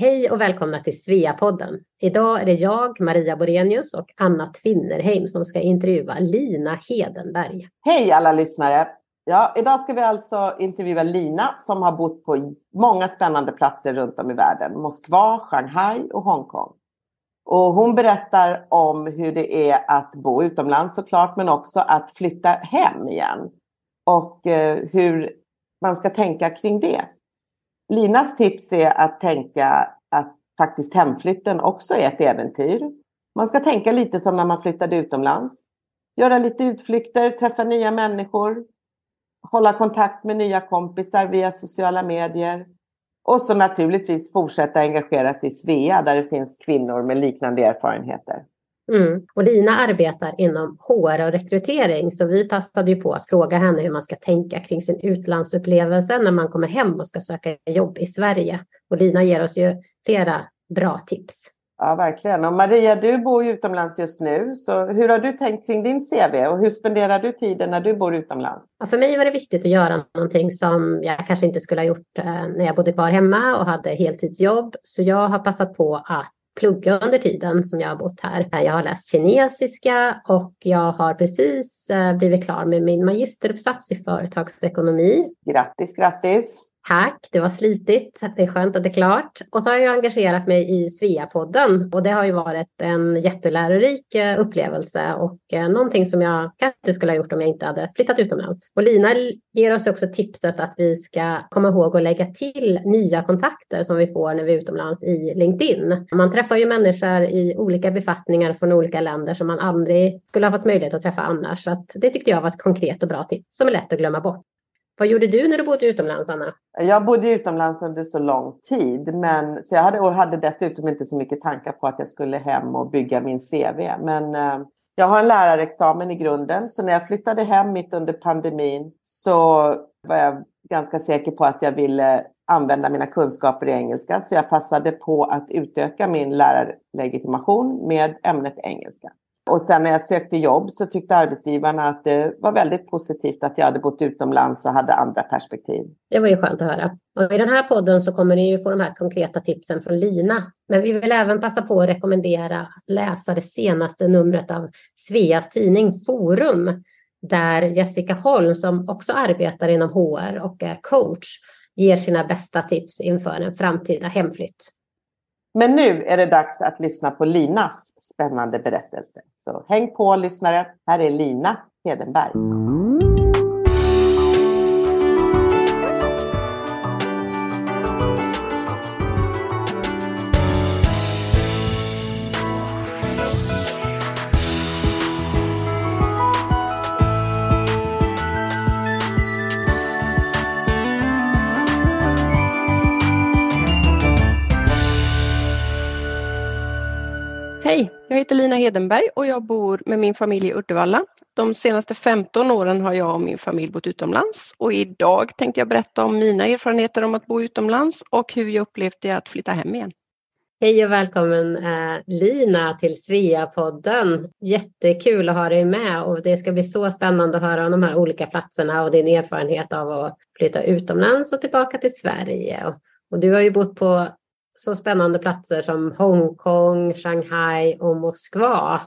Hej och välkomna till Sveapodden. Idag är det jag, Maria Borenius och Anna Tvinnerheim som ska intervjua Lina Hedenberg. Hej alla lyssnare! Ja, idag ska vi alltså intervjua Lina som har bott på många spännande platser runt om i världen. Moskva, Shanghai och Hongkong. Och hon berättar om hur det är att bo utomlands såklart, men också att flytta hem igen. Och eh, hur man ska tänka kring det. Linas tips är att tänka att faktiskt hemflytten också är ett äventyr. Man ska tänka lite som när man flyttade utomlands. Göra lite utflykter, träffa nya människor, hålla kontakt med nya kompisar via sociala medier. Och så naturligtvis fortsätta engagera sig i Svea där det finns kvinnor med liknande erfarenheter. Mm. Och Lina arbetar inom HR och rekrytering så vi passade ju på att fråga henne hur man ska tänka kring sin utlandsupplevelse när man kommer hem och ska söka jobb i Sverige. Och Lina ger oss ju flera bra tips. Ja, verkligen. Och Maria, du bor ju utomlands just nu. Så hur har du tänkt kring din CV och hur spenderar du tiden när du bor utomlands? Ja, för mig var det viktigt att göra någonting som jag kanske inte skulle ha gjort eh, när jag bodde kvar hemma och hade heltidsjobb. Så jag har passat på att plugga under tiden som jag har bott här. Jag har läst kinesiska och jag har precis eh, blivit klar med min magisteruppsats i företagsekonomi. Grattis, grattis! Tack, det var slitigt. Det är skönt att det är klart. Och så har jag engagerat mig i Sveapodden och det har ju varit en jättelärorik eh, upplevelse och eh, någonting som jag kanske inte skulle ha gjort om jag inte hade flyttat utomlands. Och Lina ger oss också tipset att vi ska komma ihåg att lägga till nya kontakter som vi får när vi är utomlands i LinkedIn. Man träffar ju människor i olika befattningar från olika länder som man aldrig skulle ha fått möjlighet att träffa annars. Så det tyckte jag var ett konkret och bra tips som är lätt att glömma bort. Vad gjorde du när du bodde utomlands, Anna? Jag bodde utomlands under så lång tid. Men, så jag hade, och hade dessutom inte så mycket tankar på att jag skulle hem och bygga min CV. Men eh, jag har en lärarexamen i grunden. Så när jag flyttade hem mitt under pandemin så var jag ganska säker på att jag ville använda mina kunskaper i engelska. Så jag passade på att utöka min lärarlegitimation med ämnet engelska. Och sen när jag sökte jobb så tyckte arbetsgivarna att det var väldigt positivt att jag hade bott utomlands och hade andra perspektiv. Det var ju skönt att höra. Och I den här podden så kommer ni ju få de här konkreta tipsen från Lina. Men vi vill även passa på att rekommendera att läsa det senaste numret av Sveas tidning Forum där Jessica Holm som också arbetar inom HR och är coach ger sina bästa tips inför en framtida hemflytt. Men nu är det dags att lyssna på Linas spännande berättelse. Så häng på lyssnare. Här är Lina Hedenberg. Heter Lina Hedenberg och jag bor med min familj i Uddevalla. De senaste 15 åren har jag och min familj bott utomlands och idag tänkte jag berätta om mina erfarenheter om att bo utomlands och hur jag upplevt det att flytta hem igen. Hej och välkommen eh, Lina till Sveapodden. Jättekul att ha dig med och det ska bli så spännande att höra om de här olika platserna och din erfarenhet av att flytta utomlands och tillbaka till Sverige. Och du har ju bott på så spännande platser som Hongkong, Shanghai och Moskva.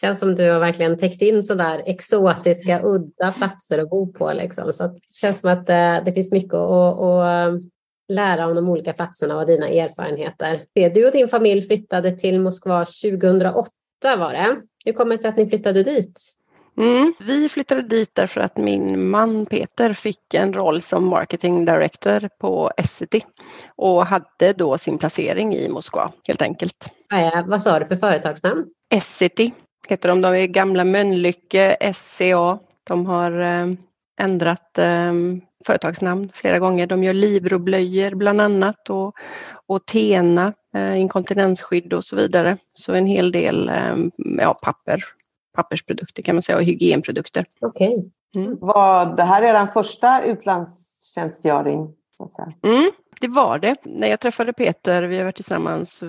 Känns som du har verkligen täckt in sådär exotiska, udda platser att bo på. Liksom. Så det känns som att det, det finns mycket att, att lära om de olika platserna och dina erfarenheter. Du och din familj flyttade till Moskva 2008 var det. Hur kommer det sig att ni flyttade dit? Mm. Vi flyttade dit därför att min man Peter fick en roll som marketing director på Essity och hade då sin placering i Moskva helt enkelt. Ja, vad sa du för företagsnamn? Essity heter de. De är gamla Mölnlycke SCA. De har eh, ändrat eh, företagsnamn flera gånger. De gör Libro-blöjor bland annat och, och Tena, eh, inkontinensskydd och så vidare. Så en hel del eh, ja, papper pappersprodukter kan man säga och hygienprodukter. Okej. Okay. Mm. Var det här är den första utlandstjänstgöring? Mm, det var det. När jag träffade Peter, vi har varit tillsammans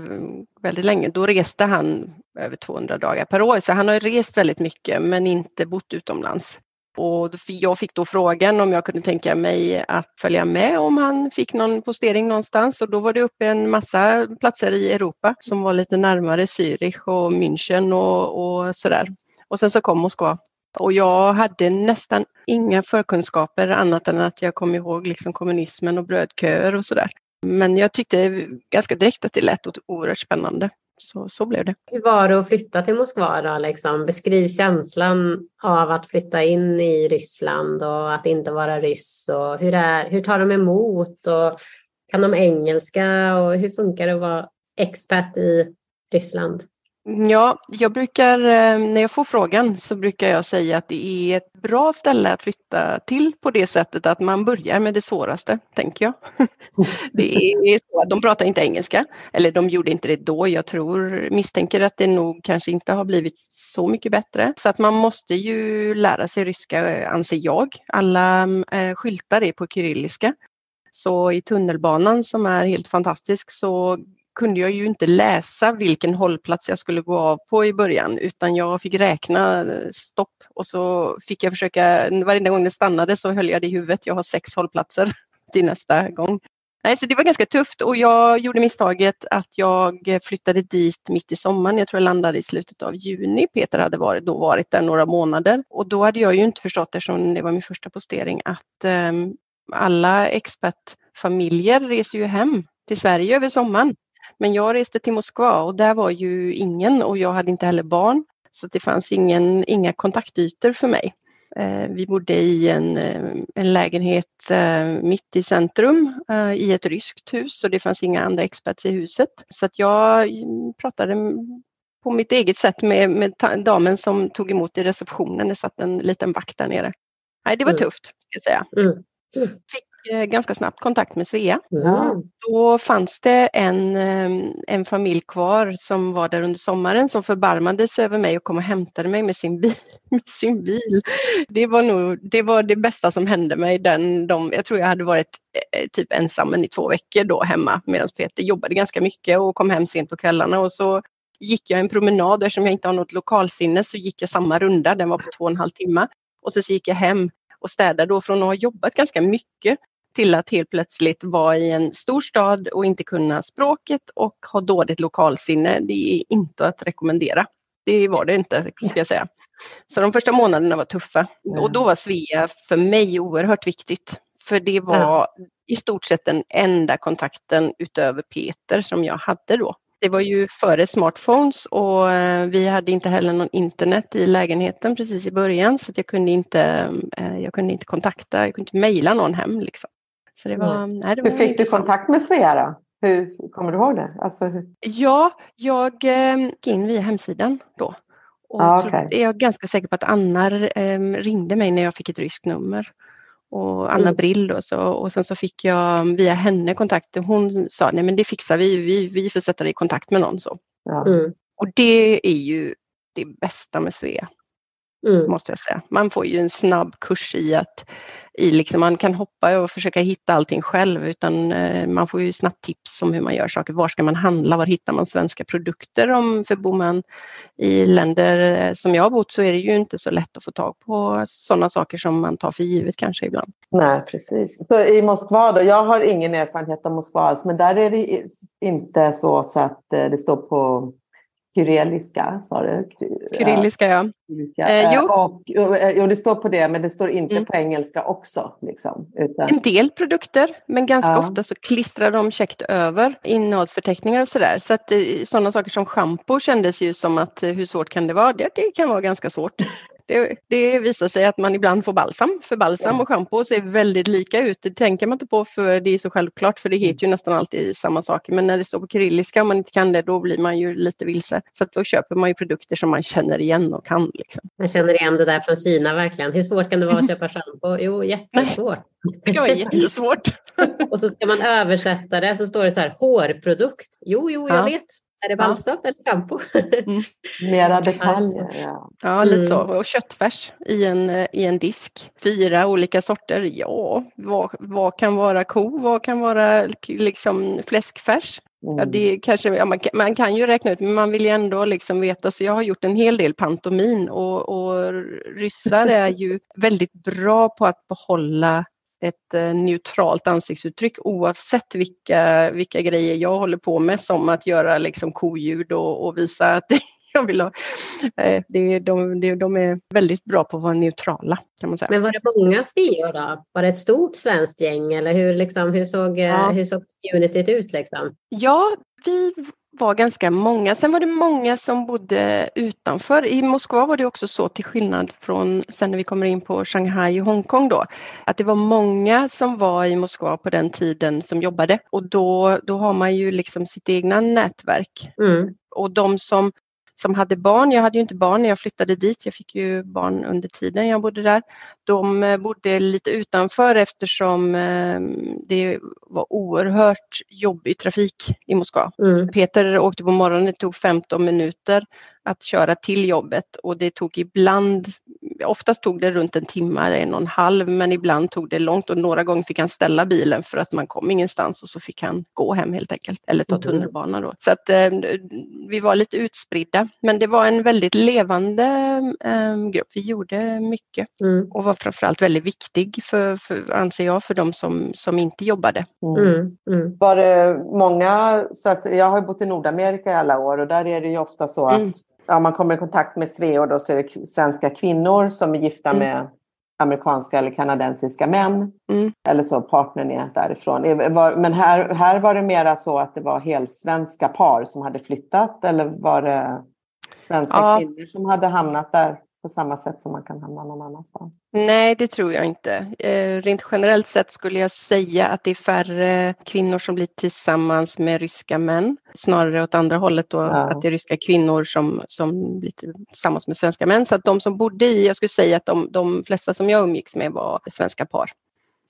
väldigt länge, då reste han över 200 dagar per år. Så han har rest väldigt mycket men inte bott utomlands. Och jag fick då frågan om jag kunde tänka mig att följa med om han fick någon postering någonstans och då var det uppe en massa platser i Europa som var lite närmare Zürich och München och, och sådär. Och sen så kom Moskva och jag hade nästan inga förkunskaper annat än att jag kom ihåg liksom kommunismen och brödköer och sådär. Men jag tyckte ganska direkt att det lät oerhört spännande. Så, så blev det. Hur var det att flytta till Moskva då? Liksom? Beskriv känslan av att flytta in i Ryssland och att inte vara ryss. Och hur, är, hur tar de emot? Och kan de engelska? Och hur funkar det att vara expert i Ryssland? Ja, jag brukar, eh, när jag får frågan så brukar jag säga att det är ett bra ställe att flytta till på det sättet att man börjar med det svåraste, tänker jag. Det är så, de pratar inte engelska, eller de gjorde inte det då. Jag tror, misstänker att det nog kanske inte har blivit så mycket bättre. Så att man måste ju lära sig ryska, eh, anser jag. Alla eh, skyltar är på kyrilliska. Så i tunnelbanan som är helt fantastisk så kunde jag ju inte läsa vilken hållplats jag skulle gå av på i början utan jag fick räkna eh, stopp och så fick jag försöka, varenda gång det stannade så höll jag det i huvudet. Jag har sex hållplatser till nästa gång. Nej, så det var ganska tufft och jag gjorde misstaget att jag flyttade dit mitt i sommaren. Jag tror jag landade i slutet av juni. Peter hade varit, då varit där några månader och då hade jag ju inte förstått eftersom det var min första postering att um, alla expertfamiljer reser ju hem till Sverige över sommaren. Men jag reste till Moskva och där var ju ingen och jag hade inte heller barn. Så det fanns ingen, inga kontaktytor för mig. Eh, vi bodde i en, eh, en lägenhet eh, mitt i centrum i ett ryskt hus och det fanns inga andra experts i huset. Så att jag pratade på mitt eget sätt med, med damen som tog emot i receptionen. Det satt en liten vakt där nere. Nej, det var mm. tufft, ska jag säga. Mm. Fick Eh, ganska snabbt kontakt med Svea. Mm. Då fanns det en, eh, en familj kvar som var där under sommaren som förbarmade sig över mig och kom och hämtade mig med sin bil. Med sin bil. Det, var nog, det var det bästa som hände mig. Den, de, jag tror jag hade varit eh, typ ensam i två veckor då hemma medan Peter jobbade ganska mycket och kom hem sent på kvällarna och så gick jag en promenad eftersom jag inte har något lokalsinne så gick jag samma runda, den var på två och en halv timme. Och så gick jag hem och städade då från att ha jobbat ganska mycket till att helt plötsligt vara i en stor stad och inte kunna språket och ha dåligt lokalsinne. Det är inte att rekommendera. Det var det inte, ska jag säga. Så de första månaderna var tuffa. Och då var Svea för mig oerhört viktigt. För det var i stort sett den enda kontakten utöver Peter som jag hade då. Det var ju före smartphones och eh, vi hade inte heller någon internet i lägenheten precis i början så jag kunde inte, eh, jag kunde inte kontakta, jag kunde inte mejla någon hem. Liksom. Så det var, mm. nej, det var hur fick du kontakt med Svea då? Hur, kommer du ihåg det? Alltså. Ja, jag eh, gick in via hemsidan då. Och ah, okay. är jag ganska säker på att Anna eh, ringde mig när jag fick ett ryskt nummer. Och Anna mm. Brill då, så, och sen så fick jag via henne kontakt. Hon sa nej men det fixar vi, vi, vi får sätta dig i kontakt med någon. Så. Ja. Mm. Och det är ju det bästa med Svea. Mm. Måste jag säga. Man får ju en snabb kurs i att i liksom, man kan hoppa och försöka hitta allting själv utan eh, man får ju snabbt tips om hur man gör saker. Var ska man handla? Var hittar man svenska produkter? Om, för bor man i länder eh, som jag har bott så är det ju inte så lätt att få tag på sådana saker som man tar för givet kanske ibland. Nej, precis. Så i Moskva då, jag har ingen erfarenhet av Moskva alls, men där är det inte så, så att eh, det står på Kyrilliska, sa du? Kyrilliska, ja. Kyrilliska. Eh, jo. Och, eh, jo, det står på det, men det står inte mm. på engelska också. Liksom, utan... En del produkter, men ganska ja. ofta så klistrar de käckt över innehållsförteckningar och sådär. Så att eh, sådana saker som schampo kändes ju som att eh, hur svårt kan det vara? Det, det kan vara ganska svårt. Det, det, visar sig att man ibland får balsam, för balsam och schampo ser väldigt lika ut. Det tänker man inte på för det är så självklart för det heter ju nästan alltid samma saker. Men när det står på kyrilliska och man inte kan det då blir man ju lite vilse. Så då köper man ju produkter som man känner igen och kan. Liksom. Jag känner igen det där från Kina verkligen. Hur svårt kan det vara att köpa schampo? Jo, jättesvårt. Det kan vara jättesvårt. och så ska man översätta det så står det så här hårprodukt. Jo, jo, jag ja. vet. Är det balsam ja. eller schampo? Mm. Mera detaljer. Ja, ja lite så. Mm. Och köttfärs i en, i en disk. Fyra olika sorter. Ja, vad, vad kan vara ko? Vad kan vara liksom fläskfärs? Mm. Ja, det kanske, ja, man, man, kan ju räkna ut, men man vill ju ändå liksom veta. Så jag har gjort en hel del pantomin och, och ryssar är ju väldigt bra på att behålla ett eh, neutralt ansiktsuttryck oavsett vilka, vilka grejer jag håller på med som att göra liksom koljud och, och visa att jag vill ha. Eh, det, de, de, de är väldigt bra på att vara neutrala kan man säga. Men var det många sveor då? Var det ett stort svenskt gäng eller hur, liksom, hur, såg, eh, ja. hur såg communityt ut? Liksom? Ja, vi var ganska många. Sen var det många som bodde utanför. I Moskva var det också så till skillnad från sen när vi kommer in på Shanghai och Hongkong då, att det var många som var i Moskva på den tiden som jobbade och då, då har man ju liksom sitt egna nätverk. Mm. Och de som som hade barn. Jag hade ju inte barn när jag flyttade dit. Jag fick ju barn under tiden jag bodde där. De eh, bodde lite utanför eftersom eh, det var oerhört jobbig trafik i Moskva. Mm. Peter åkte på morgonen, det tog 15 minuter att köra till jobbet och det tog ibland, oftast tog det runt en timme, en och en halv, men ibland tog det långt och några gånger fick han ställa bilen för att man kom ingenstans och så fick han gå hem helt enkelt eller ta mm. tunnelbana då. Så att eh, vi var lite utspridda, men det var en väldigt levande eh, grupp. Vi gjorde mycket mm. och var framförallt väldigt viktig för, för, anser jag, för de som, som inte jobbade. Mm. mm. mm. Var det många, så att, jag har bott i Nordamerika i alla år och där är det ju ofta så att ja, man kommer i kontakt med sveor då så är det svenska kvinnor som är gifta mm. med amerikanska eller kanadensiska män. Mm. Eller så partnern är därifrån. Men här, här var det mera så att det var helsvenska par som hade flyttat eller var det svenska ja. kvinnor som hade hamnat där? På samma sätt som man kan hamna någon annanstans? Nej, det tror jag inte. Eh, rent generellt sett skulle jag säga att det är färre kvinnor som blir tillsammans med ryska män. Snarare åt andra hållet då, ja. att det är ryska kvinnor som, som blir tillsammans med svenska män. Så att de som bodde i, jag skulle säga att de, de flesta som jag umgicks med var svenska par.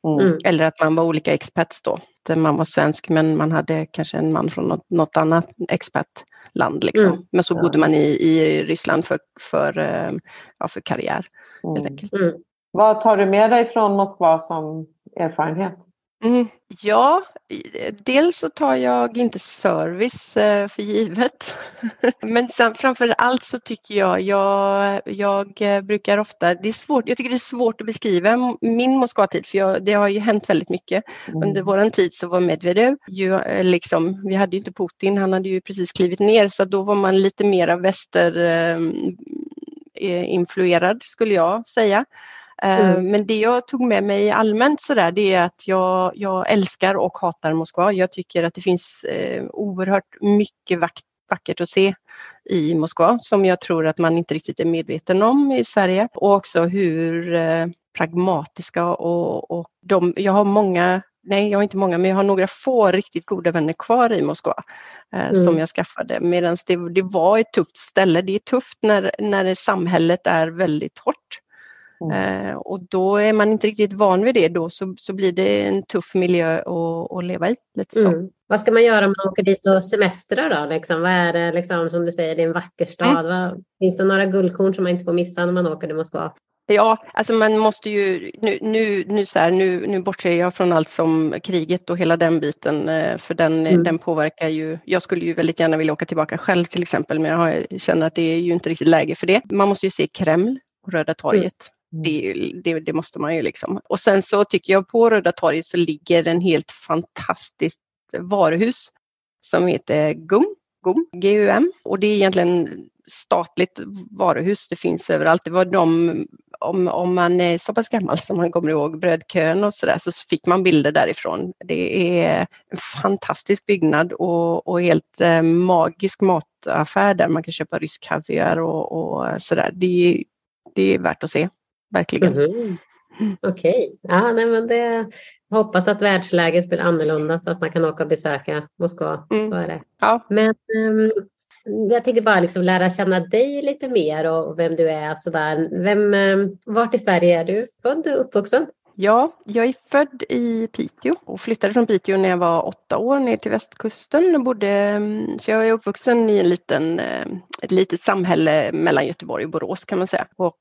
Mm. mm. Eller att man var olika expats då. Man var svensk men man hade kanske en man från något, något annat expat land. Liksom. Mm. Men så bodde man i, i Ryssland för, för, eh, ja, för karriär. Helt enkelt. Mm. Vad tar du med dig från Moskva som erfarenhet? Mm, ja, dels så tar jag inte service eh, för givet. Men sen, framför allt så tycker jag, jag, jag eh, brukar ofta, det är svårt, jag tycker det är svårt att beskriva min Moskva-tid för jag, det har ju hänt väldigt mycket. Mm. Under vår tid så var Medvedev ju eh, liksom, vi hade ju inte Putin, han hade ju precis klivit ner så då var man lite mera väster influerad skulle jag säga. Eh, mm. Men det jag tog med mig allmänt sådär det är att jag, jag älskar och hatar Moskva. Jag tycker att det finns eh, oerhört mycket vackert att se i Moskva som jag tror att man inte riktigt är medveten om i Sverige. Och också hur eh, pragmatiska och, och de, jag har många nej jag har inte många, men jag har några få riktigt goda vänner kvar i Moskva eh, mm. som jag skaffade. Medan det, det var ett tufft ställe. Det är tufft när, när samhället är väldigt hårt. Mm. Eh, och då är man inte riktigt van vid det då så, så blir det en tuff miljö att, att leva i. Lite så. Mm. Vad ska man göra om man åker dit och semestrar då? Liksom? Vad är det liksom, som du säger, det är en vacker stad. Mm. Finns det några guldkorn som man inte får missa när man åker till Moskva? Ja, alltså man måste ju, nu, nu, nu, så här, nu, nu bortser jag från allt som kriget och hela den biten, eh, för den, mm. den påverkar ju, jag skulle ju väldigt gärna vilja åka tillbaka själv till exempel, men jag har, känner att det är ju inte riktigt läge för det. Man måste ju se Kreml och Röda torget. Mm. Det, det, det, måste man ju liksom. Och sen så tycker jag på Röda torget så ligger en helt fantastiskt varuhus som heter GUM, GUM, GUM. Och det är egentligen statligt varuhus. Det finns överallt. Det var de, om, om man är så pass gammal som man kommer ihåg brödkön och så där så fick man bilder därifrån. Det är en fantastisk byggnad och, och helt eh, magisk mataffär där man kan köpa rysk kaviar och, och sådär. Det, det är värt att se verkligen. Mm. Okej, okay. ja, nej, men det hoppas att världsläget blir annorlunda så att man kan åka och besöka Moskva. Mm. Så är det. Ja. Men um, jag tänkte bara liksom lära känna dig lite mer och vem du är. Sådär. Vem, um, vart i Sverige är du född och uppvuxen? Ja, jag är född i Piteå och flyttade från Piteå när jag var åtta år ner till västkusten. Och bodde, mm, så jag är uppvuxen i en liten, ett litet samhälle mellan Göteborg och Borås kan man säga. Och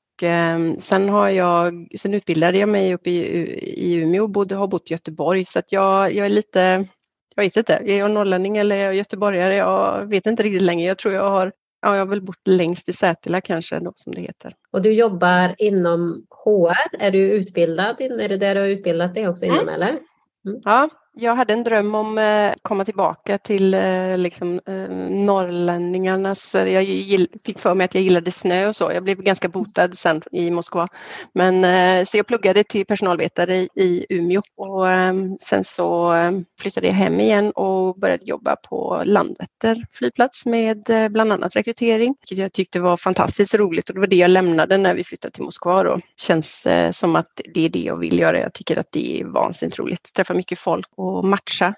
sen, har jag, sen utbildade jag mig uppe i, i Umeå och bodde, har bott i Göteborg så att jag, jag är lite Jag vet inte, är jag norrlänning eller är jag göteborgare? Jag vet inte riktigt längre. Jag tror jag har Ja, jag har väl bott längst i Sätila kanske då som det heter. Och du jobbar inom HR. Är du utbildad? Är det där du har utbildat dig också inom mm. eller? Mm. Ja, jag hade en dröm om att komma tillbaka till eh, liksom, eh, norrlänningarnas... Jag fick för mig att jag gillade snö och så. Jag blev ganska botad sen i Moskva. Men, så jag pluggade till personalvetare i Umeå och ehm, sen så ehm, flyttade jag hem igen och började jobba på Landvetter flygplats med bland annat rekrytering, vilket jag tyckte var fantastiskt roligt och det var det jag lämnade när vi flyttade till Moskva. Då. Känns som att det är det jag vill göra. Jag tycker att det är vansinnigt roligt. Träffa mycket folk och matcha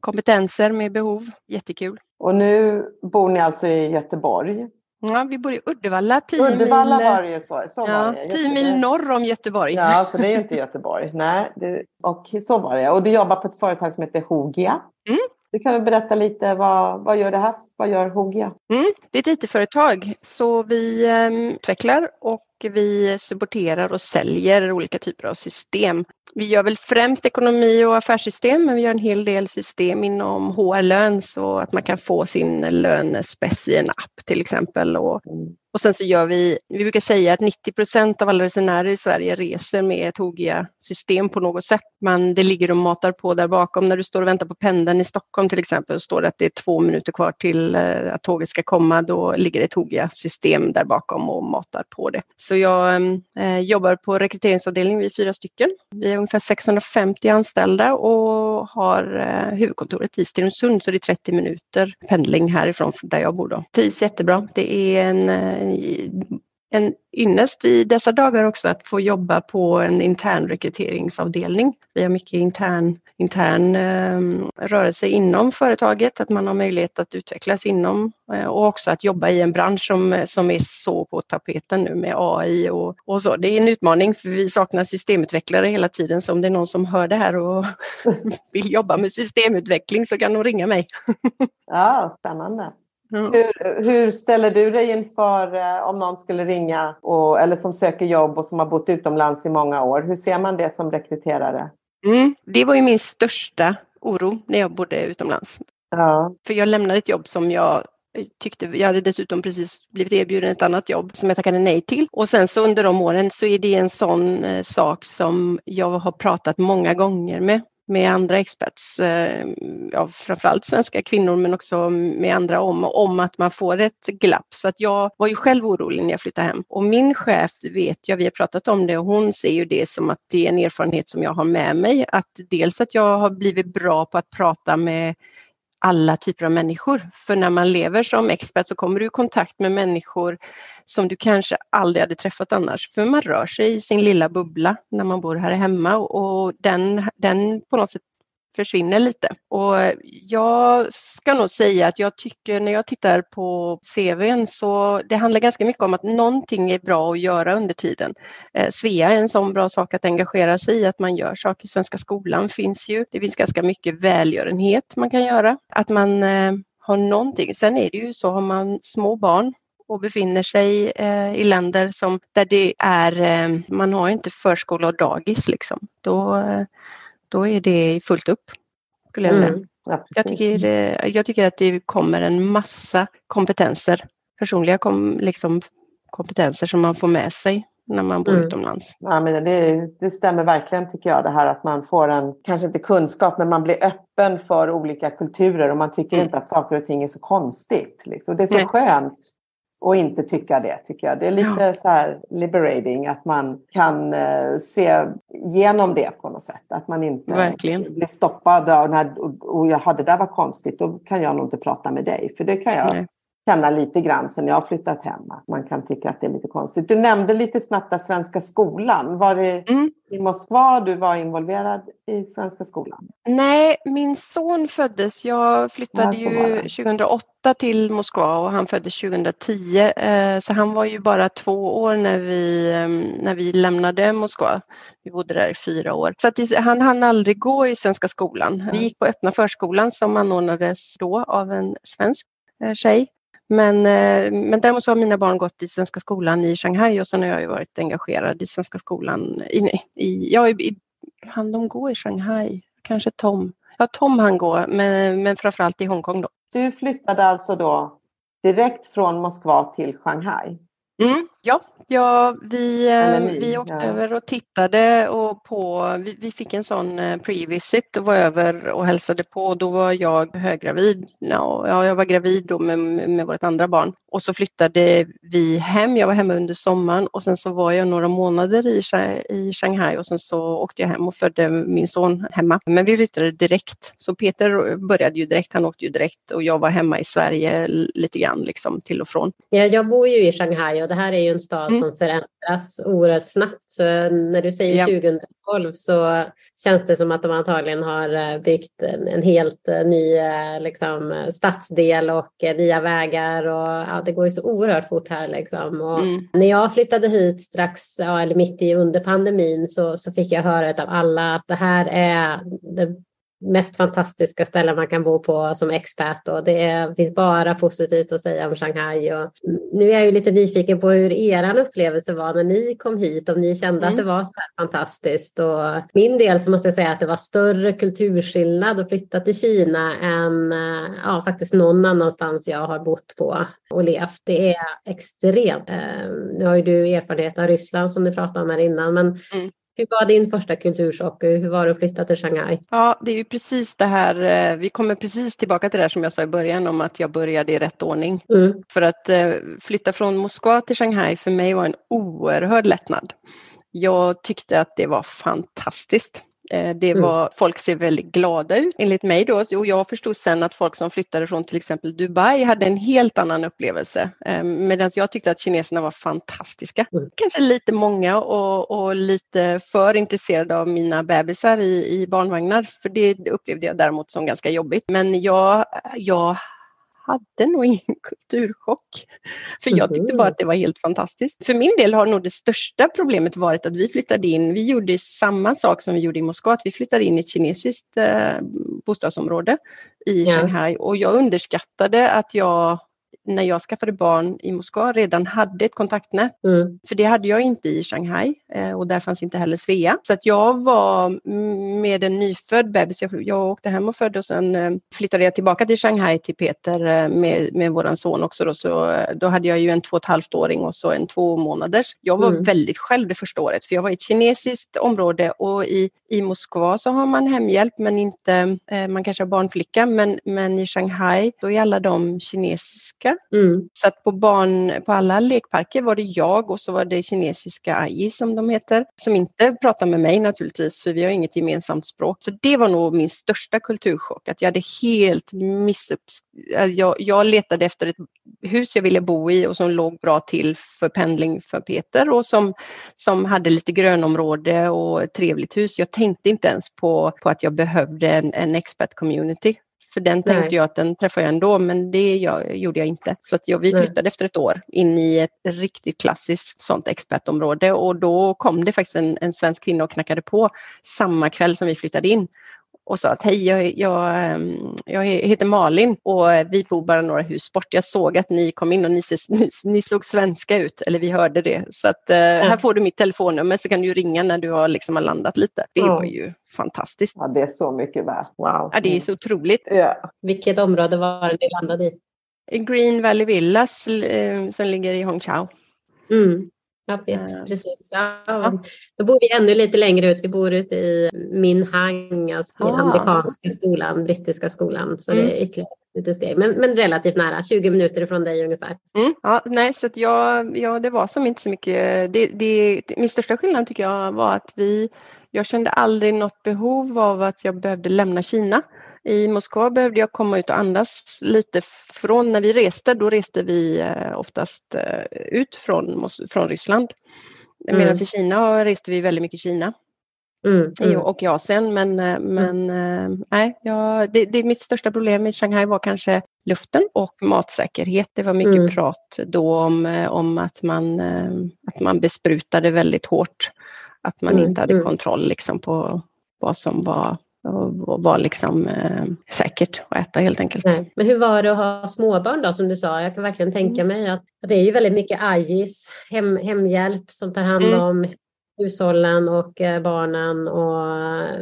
kompetenser med behov. Jättekul. Och nu bor ni alltså i Göteborg? Ja, vi bor i Uddevalla. Uddevalla mil, var det ju så. så ja, var det. Tio mil norr om Göteborg. Ja, så det är ju inte Göteborg. Nej, det, och så var det. Och du jobbar på ett företag som heter Hogia. Mm. Du kan väl berätta lite, vad, vad gör det här? Vad gör Hogia? Mm, det är ett IT-företag, så vi eh, utvecklar och vi supporterar och säljer olika typer av system. Vi gör väl främst ekonomi och affärssystem, men vi gör en hel del system inom HR-lön så att man kan få sin lönespec i en app till exempel. Och, och sen så gör vi, vi brukar säga att 90 procent av alla resenärer i Sverige reser med ett Hogia-system på något sätt. Men det ligger och matar på där bakom. När du står och väntar på pendeln i Stockholm till exempel, står det att det är två minuter kvar till eh, att tåget ska komma. Då ligger ett Hogia-system där bakom och matar på det. Så jag eh, jobbar på rekryteringsavdelningen, vi är fyra stycken. Vi är ungefär 650 anställda och har eh, huvudkontoret i Stenungsund så det är 30 minuter pendling härifrån där jag bor. Då. Trivs jättebra. Det är en, eh, en ynnest i dessa dagar också att få jobba på en intern rekryteringsavdelning. Vi har mycket intern, intern eh, rörelse inom företaget, att man har möjlighet att utvecklas inom eh, och också att jobba i en bransch som, som är så på tapeten nu med AI och, och så. Det är en utmaning för vi saknar systemutvecklare hela tiden så om det är någon som hör det här och vill jobba med systemutveckling så kan de ringa mig. ja, spännande. Hur, hur, ställer du dig inför eh, om någon skulle ringa och, eller som söker jobb och som har bott utomlands i många år? Hur ser man det som rekryterare? Mm, det var ju min största oro när jag bodde utomlands. Ja. För jag lämnade ett jobb som jag tyckte, jag hade dessutom precis blivit erbjuden ett annat jobb som jag tackade nej till. Och sen så under de åren så är det en sån eh, sak som jag har pratat många gånger med med andra experts, eh, ja, framförallt svenska kvinnor men också med andra om, om att man får ett glapp. Så att jag var ju själv orolig när jag flyttade hem. Och min chef vet jag, vi har pratat om det och hon ser ju det som att det är en erfarenhet som jag har med mig. Att dels att jag har blivit bra på att prata med alla typer av människor. För när man lever som expert så kommer du i kontakt med människor som du kanske aldrig hade träffat annars. För man rör sig i sin lilla bubbla när man bor här hemma och den, den på något sätt försvinner lite. Och jag ska nog säga att jag tycker när jag tittar på CVn så det handlar ganska mycket om att någonting är bra att göra under tiden. Eh, Svea är en sån bra sak att engagera sig i, att man gör saker. Svenska skolan finns ju. Det finns ganska mycket välgörenhet man kan göra. Att man eh, har någonting. Sen är det ju så, har man små barn och befinner sig eh, i länder som, där det är, eh, man har inte förskola och dagis liksom. Då, eh, då är det fullt upp. Skulle jag säga. Mm, ja, jag, tycker, eh, jag tycker att det kommer en massa kompetenser, personliga kom, liksom, kompetenser som man får med sig när man bor mm. utomlands. Ja, men det, det stämmer verkligen tycker jag det här att man får en, kanske inte kunskap, men man blir öppen för olika kulturer och man tycker mm. inte att saker och ting är så konstigt. Liksom. Det är så Nej. skönt och inte tycka det, tycker jag. Det är lite ja. så här liberating att man kan uh, se genom det på något sätt. Att man inte Verkligen. blir stoppad den här, och, och jaha, det där var konstigt, då kan jag nog inte prata med dig. För det kan jag Nej. Känna lite grann sen jag har flyttat hem. Att man kan tycka att det är lite konstigt. Du nämnde lite snabbt att Svenska skolan. Var det mm. i Moskva du var involverad i Svenska skolan? Nej, min son föddes, jag flyttade ja, ju 2008 till Moskva och han föddes 2010 eh, så han var ju bara två år när vi, ehm, när vi lämnade Moskva. Vi bodde där i fyra år. Så han hann aldrig gå i Svenska skolan. Vi gick på öppna förskolan som anordnades då av en svensk eh, tjej. Men, eh, men däremot så har mina barn gått i Svenska skolan i Shanghai och sen har jag ju varit engagerad i Svenska skolan i, i, ja, i, i han de går i Shanghai, kanske Tom Ja, Tom han går, men, men framförallt i Hongkong då. Du flyttade alltså då direkt från Moskva till Shanghai? Mm, ja, Ja, vi, eh, vi åkte ja. över och tittade och på, vi, vi fick en sån eh, pre-visit och var över och hälsade på. Då var jag höggravid. Ja, jag var gravid då med, med vårt andra barn. Och så flyttade vi hem. Jag var hemma under sommaren och sen så var jag några månader i, i Shanghai och sen så åkte jag hem och födde min son hemma. Men vi flyttade direkt. Så Peter började ju direkt, han åkte ju direkt och jag var hemma i Sverige lite grann liksom till och från. Ja, jag bor ju i Shanghai och det här är ju en stad mm. som förändras oerhört snabbt. Så när du säger ja. 2012 så känns det som att de antagligen har eh, byggt en, en helt eh, ny eh, liksom, stadsdel och nya vägar. Och, ja, det går ju så oerhört fort här. Liksom. Och mm. När jag flyttade hit strax, ja, eller mitt i under pandemin så, så fick jag höra av alla att det här är det mest fantastiska ställen man kan bo på som expert och det är, finns bara positivt att säga om Shanghai. Och nu är jag ju lite nyfiken på hur er upplevelse var när ni kom hit, om ni kände mm. att det var så här fantastiskt. Och min del så måste jag säga att det var större kulturskillnad att flytta till Kina än ja, faktiskt någon annanstans jag har bott på och levt. Det är extremt. Eh, nu har ju du erfarenhet av Ryssland som du pratade om här innan, men mm. Hur var din första kulturchock? Hur var det att flytta till Shanghai? Ja, det är ju precis det här. Eh, vi kommer precis tillbaka till det här som jag sa i början om att jag började i rätt ordning. Mm. För att eh, flytta från Moskva till Shanghai för mig var en oerhörd lättnad. Jag tyckte att det var fantastiskt. Eh, det mm. var, mm. Folk ser väldigt glada ut enligt mig då och jag förstod sen att folk som flyttade från till exempel Dubai hade en helt annan upplevelse. Eh, medan jag tyckte att kineserna var fantastiska. Mm. Kanske lite många och, och, lite för intresserade av mina bebisar i, i barnvagnar för det upplevde jag däremot som ganska jobbigt. Men jag, jag hade nog ingen kulturchock. För jag tyckte bara att det var helt fantastiskt. För min del har nog det största problemet varit att vi flyttade in, vi gjorde samma sak som vi gjorde i Moskva, att vi flyttade in i ett kinesiskt eh, bostadsområde i ja. Shanghai och jag underskattade att jag när jag skaffade barn i Moskva redan hade ett kontaktnät. Mm. För det hade jag inte i Shanghai eh, och där fanns inte heller Svea. Så att jag var med en nyfödd bebis, jag, jag åkte hem och födde och sen eh, flyttade jag tillbaka till Shanghai till Peter eh, med, med våran son också. Då, så då hade jag ju en två och ett halvt åring och så en två månaders. Jag var mm. väldigt själv det första året för jag var i ett kinesiskt område och i, i Moskva så har man hemhjälp men inte, man kanske har barnflicka men, men i Shanghai då är alla de kinesiska Mm. Så att på, barn, på alla lekparker var det jag och så var det kinesiska AI som de heter, som inte pratar med mig naturligtvis, för vi har inget gemensamt språk. Så det var nog min största kulturchock, att jag hade helt missupp... Jag, jag letade efter ett hus jag ville bo i och som låg bra till för pendling för Peter och som, som hade lite grönområde och ett trevligt hus. Jag tänkte inte ens på, på att jag behövde en, en expert community för den tänkte Nej. jag att den träffar jag ändå, men det jag, gjorde jag inte. Så att jag, vi flyttade Nej. efter ett år in i ett riktigt klassiskt sånt expertområde och då kom det faktiskt en, en svensk kvinna och knackade på samma kväll som vi flyttade in och sa att hej, jag, jag, ehm, jag, heter Malin och vi bor bara några hus bort. Jag såg att ni kom in och ni, ni, ni såg svenska ut, eller vi hörde det. Så att eh, mm. här får du mitt telefonnummer så kan du ringa när du har, liksom, har landat lite. Det mm. var ju fantastiskt. Ja, det är så mycket värt. Wow. Ja, det är så otroligt. Ja. Vilket område var det ni landade i? Green Valley Villas eh, som ligger i Hongqiao. Mm. Jag vet, uh, precis. Ja, Då bor vi ännu lite längre ut. Vi bor ute i Minhang, alltså i ah. amerikanska skolan, brittiska skolan. Så mm. det är ytterligare lite steg, men, men relativt nära, 20 minuter ifrån dig ungefär. Mm, ja, nej, så jag, ja, det var som inte så mycket. Det, det, min största skillnad tycker jag var att vi, jag kände aldrig något behov av att jag behövde lämna Kina. I Moskva behövde jag komma ut och andas lite från när vi reste. Då reste vi eh, oftast eh, ut från, från Ryssland. Mm. Medan i Kina reste vi väldigt mycket Kina. Mm, mm. Och i Asien. Men, eh, men mm. nej, ja, det, det mitt största problem i Shanghai var kanske luften och matsäkerhet. Det var mycket mm. prat då om, om att, man, att man besprutade väldigt hårt. Att man mm, inte hade kontroll liksom på vad som var och vara liksom eh, säkert att äta helt enkelt. Nej. Men hur var det att ha småbarn då som du sa? Jag kan verkligen tänka mm. mig att, att det är ju väldigt mycket AJIS, hem, hemhjälp som tar hand mm. om hushållen och eh, barnen. Och,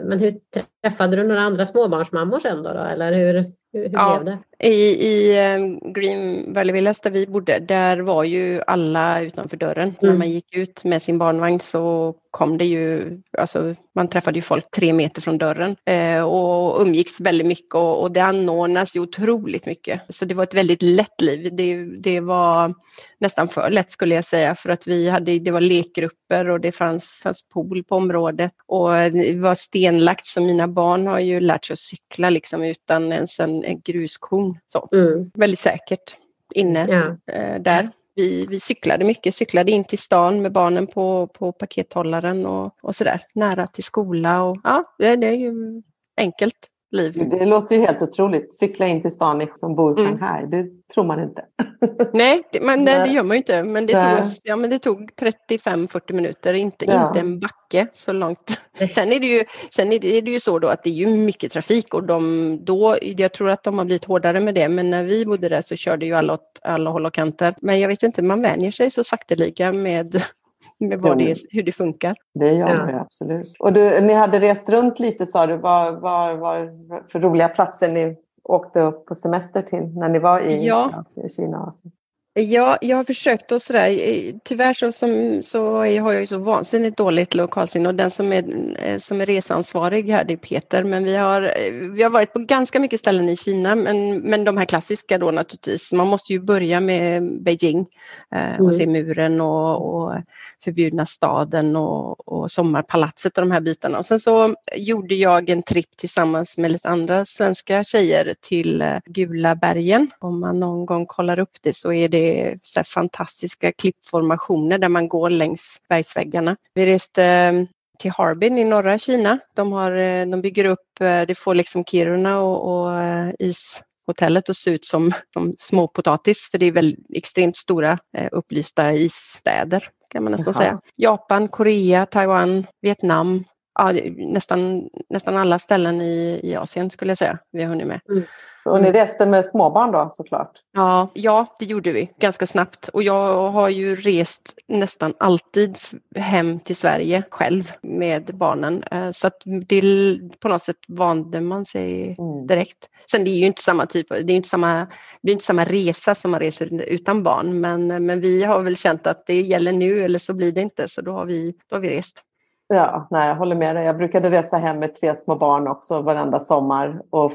men hur träffade du några andra småbarnsmammor sen då? då eller hur, hur, hur ja, blev det? I, i eh, Green Valley Villas där vi bodde, där var ju alla utanför dörren. Mm. När man gick ut med sin barnvagn så kom det ju, alltså man träffade ju folk tre meter från dörren eh, och umgicks väldigt mycket och, och, det anordnas ju otroligt mycket. Så det var ett väldigt lätt liv. Det, det var nästan för lätt skulle jag säga för att vi hade, det var lekgrupper och det fanns, fanns pool på området och det var stenlagt så mina barn har ju lärt sig att cykla liksom utan ens en, en Så. Mm. Väldigt säkert inne ja. eh, där. Vi, vi cyklade mycket, cyklade in till stan med barnen på, på pakethållaren och, och sådär, nära till skola och ja, det, det är ju enkelt liv. Det låter ju helt otroligt. Cykla in till stan som bor i Shanghai, mm. det tror man inte. Nej, det, men det, det, gör man ju inte. Men det tog, oss, ja, men det tog 35-40 minuter, inte, ja. inte en backe så långt. Sen är det ju, sen är det, är det ju så då att det är ju mycket trafik och de, då, jag tror att de har blivit hårdare med det. Men när vi bodde där så körde ju alla åt alla håll och kanter. Men jag vet inte, man vänjer sig så sakteliga med med vad det hur det funkar. Det gör ja. absolut. Och du, ni hade rest runt lite sa du. Vad var för roliga platser ni åkte upp på semester till när ni var i ja. Kina och Asien? Ja, jag har försökt och sådär. Tyvärr så, som, så har jag ju så vansinnigt dåligt lokalsinne och den som är, eh, som är reseansvarig här det är Peter. Men vi har, vi har varit på ganska mycket ställen i Kina men, men de här klassiska då naturligtvis. Man måste ju börja med Beijing eh, och mm. se muren och, och förbjudna staden och, och sommarpalatset och de här bitarna. Och sen så gjorde jag en tripp tillsammans med lite andra svenska tjejer till eh, Gula bergen. Om man någon gång kollar upp det så är det så fantastiska klippformationer där man går längs bergsväggarna. Vi reste eh, till Harbin i norra Kina. De, har, eh, de bygger upp, det får liksom Kiruna och, och ishotellet att se ut som, som småpotatis för det är väl extremt stora upplysta isstäder kan man nästan Jaha. säga. Japan, Korea, Taiwan, Vietnam. Ja, nästan, nästan alla ställen i, i Asien skulle jag säga vi har hunnit med. Mm. Och ni reste med småbarn då såklart? Ja, ja, det gjorde vi ganska snabbt. Och jag har ju rest nästan alltid hem till Sverige själv med barnen. Eh, så att det, på något sätt vande man sig mm. direkt. Sen det är ju inte samma typ, det är inte samma, det är inte samma resa som man reser utan barn. Men, men vi har väl känt att det gäller nu eller så blir det inte. Så då har vi, då har vi rest. Ja, nej, jag håller med dig. Jag brukade resa hem med tre små barn också varenda sommar. Och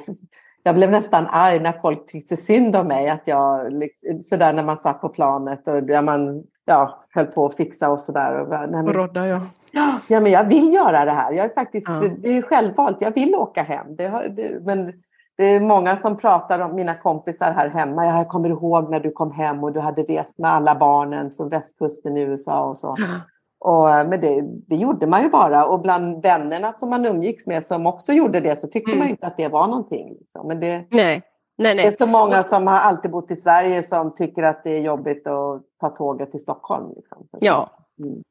jag blev nästan arg när folk tyckte synd om mig. Att jag, liksom, sådär när man satt på planet och där man ja, höll på att fixa och sådär. Och rodda ja. Ja, men jag vill göra det här. Jag är faktiskt, ja. Det är självvalt. Jag vill åka hem. Det, har, det, men det är många som pratar om mina kompisar här hemma. Jag kommer ihåg när du kom hem och du hade rest med alla barnen från västkusten i USA och så. Ja. Och, eh, men det, det, gjorde man ju bara och bland vännerna som man umgicks med som också gjorde det så tyckte mm. man inte att det var någonting. Liksom. Men det, nej. Nej, nej. det är så många som har alltid bott i Sverige som tycker att det är jobbigt att ta tåget till Stockholm. Liksom. Ja.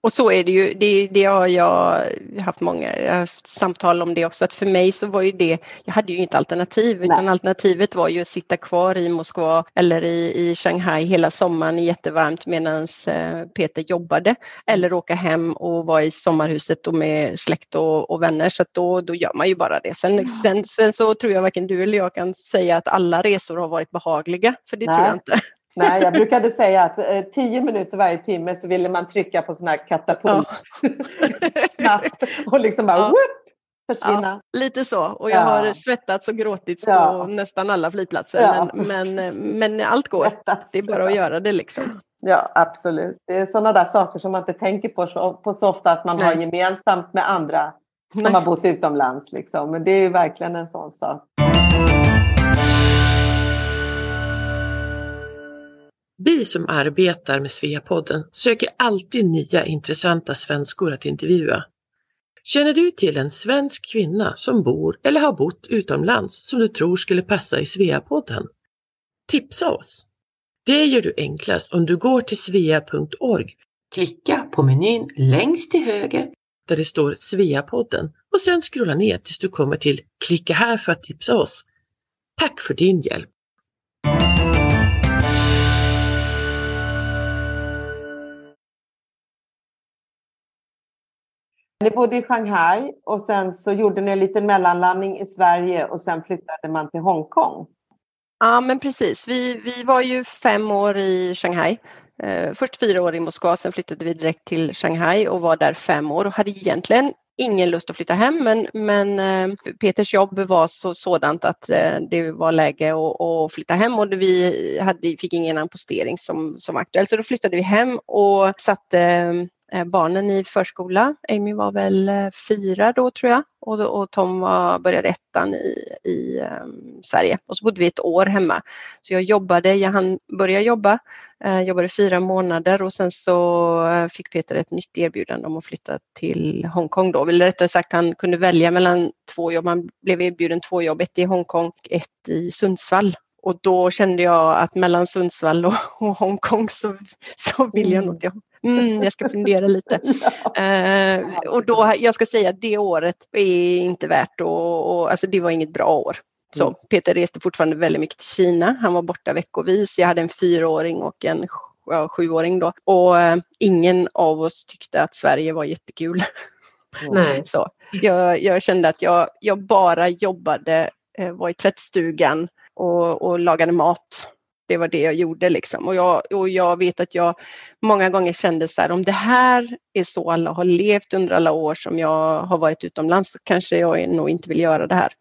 Och så är det ju, det, det har jag haft många jag haft samtal om det också, att för mig så var ju det, jag hade ju inget alternativ utan Nej. alternativet var ju att sitta kvar i Moskva eller i, i Shanghai hela sommaren jättevarmt medan eh, Peter jobbade eller åka hem och vara i sommarhuset och med släkt och, och vänner så att då, då gör man ju bara det. Sen, mm. sen, sen så tror jag varken du eller jag kan säga att alla resor har varit behagliga, för det Nej. tror jag inte. Nej, jag brukade säga att eh, tio minuter varje timme så ville man trycka på sån här katapult. Ja. och liksom bara ja. whoop, försvinna. Ja, lite så. Och jag ja. har svettats och gråtit på nästan alla flygplatser. Men, men, men allt går. Svettats. Det är bara att göra det liksom. Ja, absolut. Det är sådana där saker som man inte tänker på så, på så ofta att man Nej. har gemensamt med andra som Nej. har bott utomlands. Liksom. Men det är verkligen en sån sak. Vi som arbetar med Sveapodden söker alltid nya intressanta svenskor att intervjua. Känner du till en svensk kvinna som bor eller har bott utomlands som du tror skulle passa i Sveapodden? Tipsa oss! Det gör du enklast om du går till svea.org, klicka på menyn längst till höger där det står Sveapodden och sen scrolla ner tills du kommer till Klicka här för att tipsa oss. Tack för din hjälp! Ni bodde i Shanghai och sen så gjorde ni en liten mellanlandning i Sverige och sen flyttade man till Hongkong. Ja, men precis. Vi, vi var ju fem år i Shanghai. Eh, först fyra år i Moskva, sen flyttade vi direkt till Shanghai och var där fem år och hade egentligen ingen lust att flytta hem men, men eh, Peters jobb var så, sådant att eh, det var läge att, att flytta hem och vi hade, fick ingen postering som, som var aktuell. Så då flyttade vi hem och satte eh, barnen i förskola. Amy var väl eh, fyra då tror jag och, och Tom var, började ettan i, i um, Sverige. Och så bodde vi ett år hemma. Så jag jobbade, jag hann börja jobba, uh, jobbade fyra månader och sen så uh, fick Peter ett nytt erbjudande om att flytta till Hongkong då. Eller rättare sagt han kunde välja mellan två jobb. Han blev erbjuden två jobb, ett i Hongkong, ett i Sundsvall. Och då kände jag att mellan Sundsvall och, och Hongkong så, så vill jag nog till Mm, jag ska fundera lite. uh, och då, jag ska säga att det året är inte värt att, och, alltså det var inget bra år. Så mm. Peter reste fortfarande väldigt mycket till Kina. Han var borta veckovis. Jag hade en fyraåring och en ja, sjuåring då. Och uh, ingen av oss tyckte att Sverige var jättekul. Nej. Så jag, jag, kände att jag, jag bara jobbade, uh, var i tvättstugan och, och lagade mat det var det jag gjorde liksom. Och jag, och jag vet att jag många gånger kände så här, om det här är så alla har levt under alla år som jag har varit utomlands så kanske jag nog inte vill göra det här.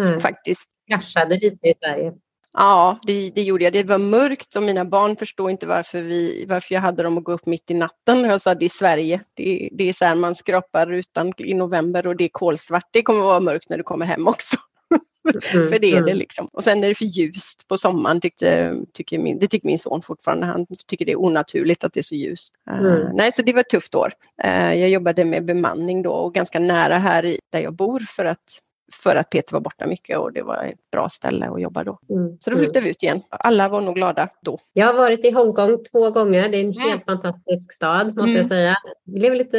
Mm. Faktiskt. Kraschade lite i Sverige. Ja, det, det, gjorde jag. Det var mörkt och mina barn förstod inte varför, vi, varför jag hade dem att gå upp mitt i natten. Jag sa det är Sverige. Det, det är så här man skrapar rutan i november och det är kolsvart. Det kommer att vara mörkt när du kommer hem också. Mm, för det är det mm. liksom. Och sen är det för ljust på sommaren tyckte, tycker min, det tycker min son fortfarande. Han tycker det är onaturligt att det är så ljust. Eh, mm. Uh, nej, så det var ett tufft år. Uh, jag jobbade med bemanning då och ganska nära här i, där jag bor för att för att Peter var borta mycket och det var ett bra ställe att jobba då. Mm. Så då flyttade mm. vi ut igen. Alla var nog glada då. Jag har varit i Hongkong två gånger. Det är en helt fantastisk stad måste mm. jag säga. Jag blev lite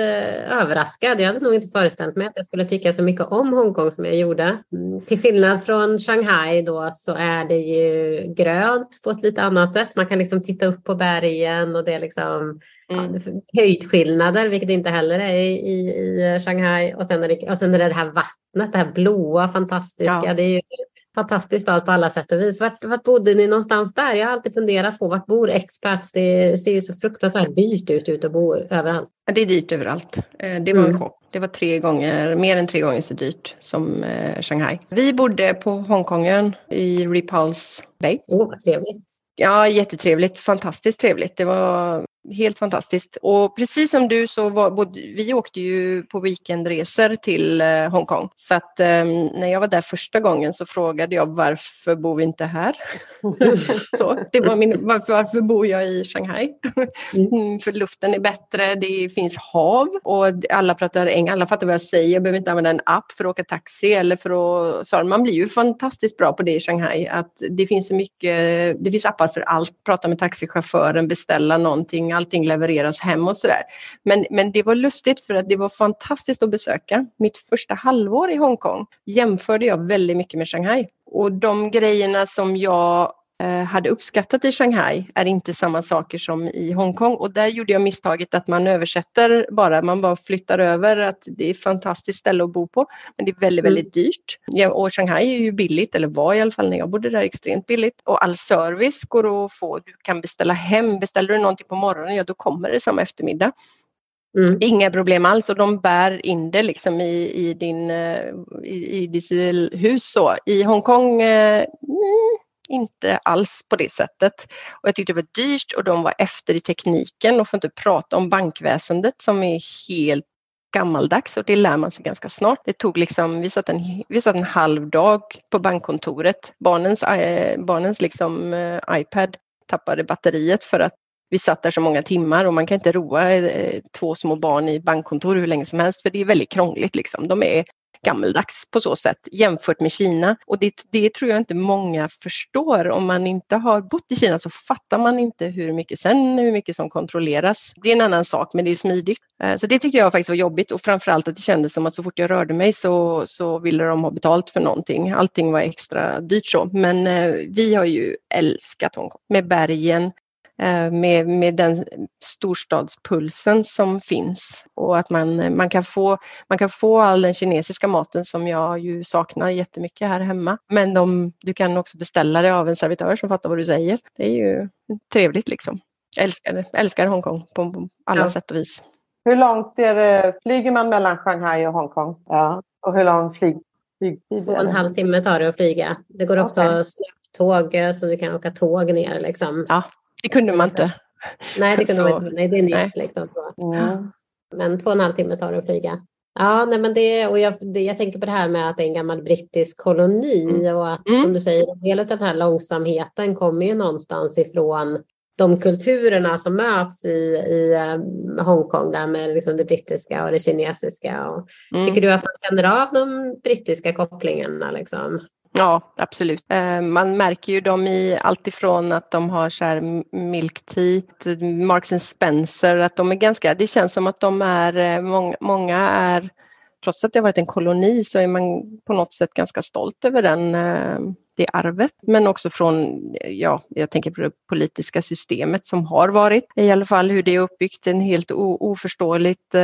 överraskad. Jag hade nog inte föreställt mig att jag skulle tycka så mycket om Hongkong som jag gjorde. Mm. Till skillnad från Shanghai då så är det ju grönt på ett lite annat sätt. Man kan liksom titta upp på bergen och det är liksom Mm. höjdskillnader, vilket inte heller är i, i, Shanghai. Och sen, är det, och sen är det det här vattnet, det här blåa, fantastiska. Ja. Det är ju fantastiskt stad på alla sätt och vis. Vart, vart bodde ni någonstans där? Jag har alltid funderat på vart bor expats? Det ser ju så fruktansvärt dyrt ut, ut att bo överallt. Det är dyrt överallt. Eh, det var mm. en chock. Det var tre gånger, mer än tre gånger så dyrt som eh, Shanghai. Vi bodde på Hongkongen i Repulse Bay. Åh, oh, vad trevligt. Ja, jättetrevligt. Fantastiskt trevligt. Det var helt fantastiskt. Och precis som du så var både, vi åkte ju på weekendresor till eh, Hongkong. Så att eh, när jag var där första gången så frågade jag varför bor vi inte här? så, det var min, varför, varför bor jag i Shanghai? Mm. För luften är bättre, det finns hav och alla pratar engelska, alla fattar vad jag säger. Jag behöver inte använda en app för att åka taxi eller för att... Så man blir ju fantastiskt bra på det i Shanghai. Att det finns så mycket, det finns appar för allt. Prata med taxichauffören, beställa någonting allting, levereras hem och sådär. Men, men det var lustigt för att det var fantastiskt att besöka. Mitt första halvår i Hongkong jämförde jag väldigt mycket med Shanghai. Och de grejerna som jag hade uppskattat i Shanghai är inte samma saker som i Hongkong och där gjorde jag misstaget att man översätter bara, man bara flyttar över att det är ett fantastiskt ställe att bo på men det är väldigt, mm. väldigt dyrt. Ja, och Shanghai är ju billigt, eller var i alla fall när jag bodde där extremt billigt och all service går att få. Du kan beställa hem, beställer du någonting på morgonen, ja då kommer det samma eftermiddag. Mm. Inga problem alls och de bär in det liksom i, i, din, eh, i, i ditt hus. Så. I Hongkong, eh, mm, inte alls på det sättet. Och jag tyckte det var dyrt och de var efter i tekniken och får inte prata om bankväsendet som är helt gammaldags och det lär man sig ganska snart. Det tog liksom, vi satt en, vi satt en halv dag på bankkontoret. Barnens, äh, barnens liksom, äh, iPad tappade batteriet för att vi satt där så många timmar och man kan inte roa eh, två små barn i bankkontor hur länge som helst för det är väldigt krångligt. Liksom. De är gammeldags på så sätt jämfört med Kina. Och det, det tror jag inte många förstår. Om man inte har bott i Kina så fattar man inte hur mycket sen hur mycket som kontrolleras. Det är en annan sak men det är smidigt. Eh, så det tyckte jag faktiskt var jobbigt och framförallt att det kändes som att så fort jag rörde mig så, så ville de ha betalt för någonting. Allting var extra dyrt så. Men eh, vi har ju älskat Hongkong med bergen, med, med den storstadspulsen som finns och att man, man, kan få, man kan få all den kinesiska maten som jag ju saknar jättemycket här hemma. Men de, du kan också beställa det av en servitör som fattar vad du säger. Det är ju trevligt liksom. Jag älskar, älskar Hongkong på alla ja. sätt och vis. Hur långt är det, flyger man mellan Shanghai och Hongkong? Ja. Och hur lång flyg, flygtid Två och en halv timme tar det att flyga. Det går också okay. tåg så du kan åka tåg ner. Liksom. Ja, det kunde man inte. Nej, det kunde så, man inte. Nej, det är nytt. Liksom, mm. Men två och en halv timme tar det att flyga. Ja, nej, men det, och jag, det, jag tänker på det här med att det är en gammal brittisk koloni mm. och att mm. som du säger, en del av den här långsamheten kommer ju någonstans ifrån de kulturerna som möts i, i um, Hongkong där med liksom det brittiska och det kinesiska. Och, mm. Tycker du att man känner av de brittiska kopplingarna? Liksom? Ja, absolut. Eh, man märker ju dem i allt ifrån att de har så här Milk Tea, Marks and Spencer, att de är ganska, det känns som att de är, eh, många, är, trots att det har varit en koloni så är man på något sätt ganska stolt över den eh, det arvet, men också från, ja, jag tänker på det politiska systemet som har varit, i alla fall hur det är uppbyggt, en helt oförståeligt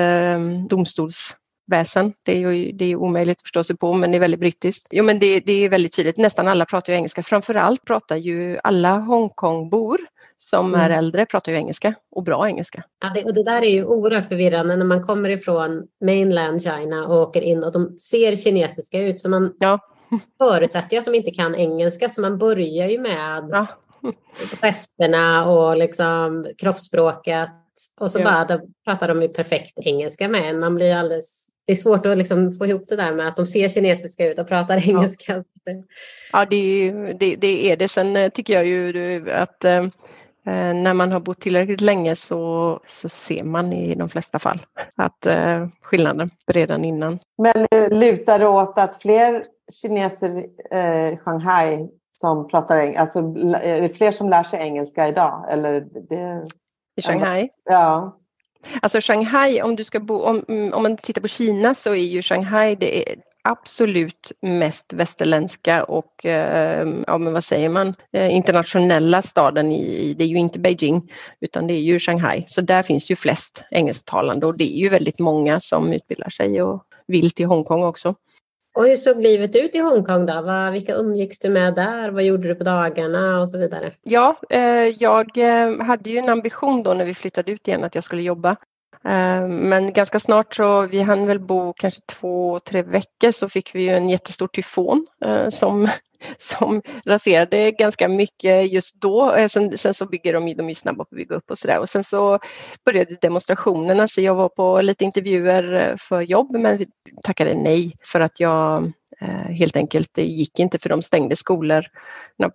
domstols domstolsväsen. Det är ju det är omöjligt att förstå sig på, men det är väldigt brittiskt. Jo, men det, det är väldigt tydligt. Nästan alla pratar ju engelska. Framförallt pratar ju alla Hongkongbor som mm. är äldre pratar ju engelska och bra engelska. Ja, det, och det där är ju oerhört förvirrande när man kommer ifrån mainland China och åker in och de ser kinesiska ut. Så man, ja förutsätter ju att de inte kan engelska så man börjar ju med ja. gesterna och liksom kroppsspråket och så ja. bara pratar de ju perfekt engelska med en. Man blir alldeles, det är svårt att liksom få ihop det där med att de ser kinesiska ut och pratar engelska. Ja, det, det, det är det. Sen eh, tycker jag ju att eh, eh, när man har bott tillräckligt länge så, så ser man i de flesta fall att eh, skillnaden redan innan. Men lutar det åt att fler kineser i eh, Shanghai som pratar engelska? Alltså, är det fler som lär sig engelska idag? Eller det, I Shanghai? Ja. Alltså Shanghai, om, du ska bo, om, mm, om man tittar på Kina så är ju Shanghai det är absolut mest västerländska och eh, ja, men vad säger man, eh, internationella staden i, det är ju inte Beijing utan det är ju Shanghai. Så där finns ju flest engelsktalande och det är ju väldigt många som utbildar sig och vill till Hongkong också. Och hur såg livet ut i Hongkong då? Vad, vilka umgicks du med där? Vad gjorde du på dagarna och så vidare? Ja, eh, jag eh, hade ju en ambition då när vi flyttade ut igen att jag skulle jobba. Eh, men ganska snart så, vi hann väl bo kanske två, tre veckor så fick vi ju en jättestor tyfon eh, som som raserade ganska mycket just då. Eh, sen, sen så bygger de, de är snabba på att bygga upp och sådär. Och sen så började demonstrationerna så jag var på lite intervjuer eh, för jobb men tackade nej för att jag eh, helt enkelt det gick inte för de stängde skolor.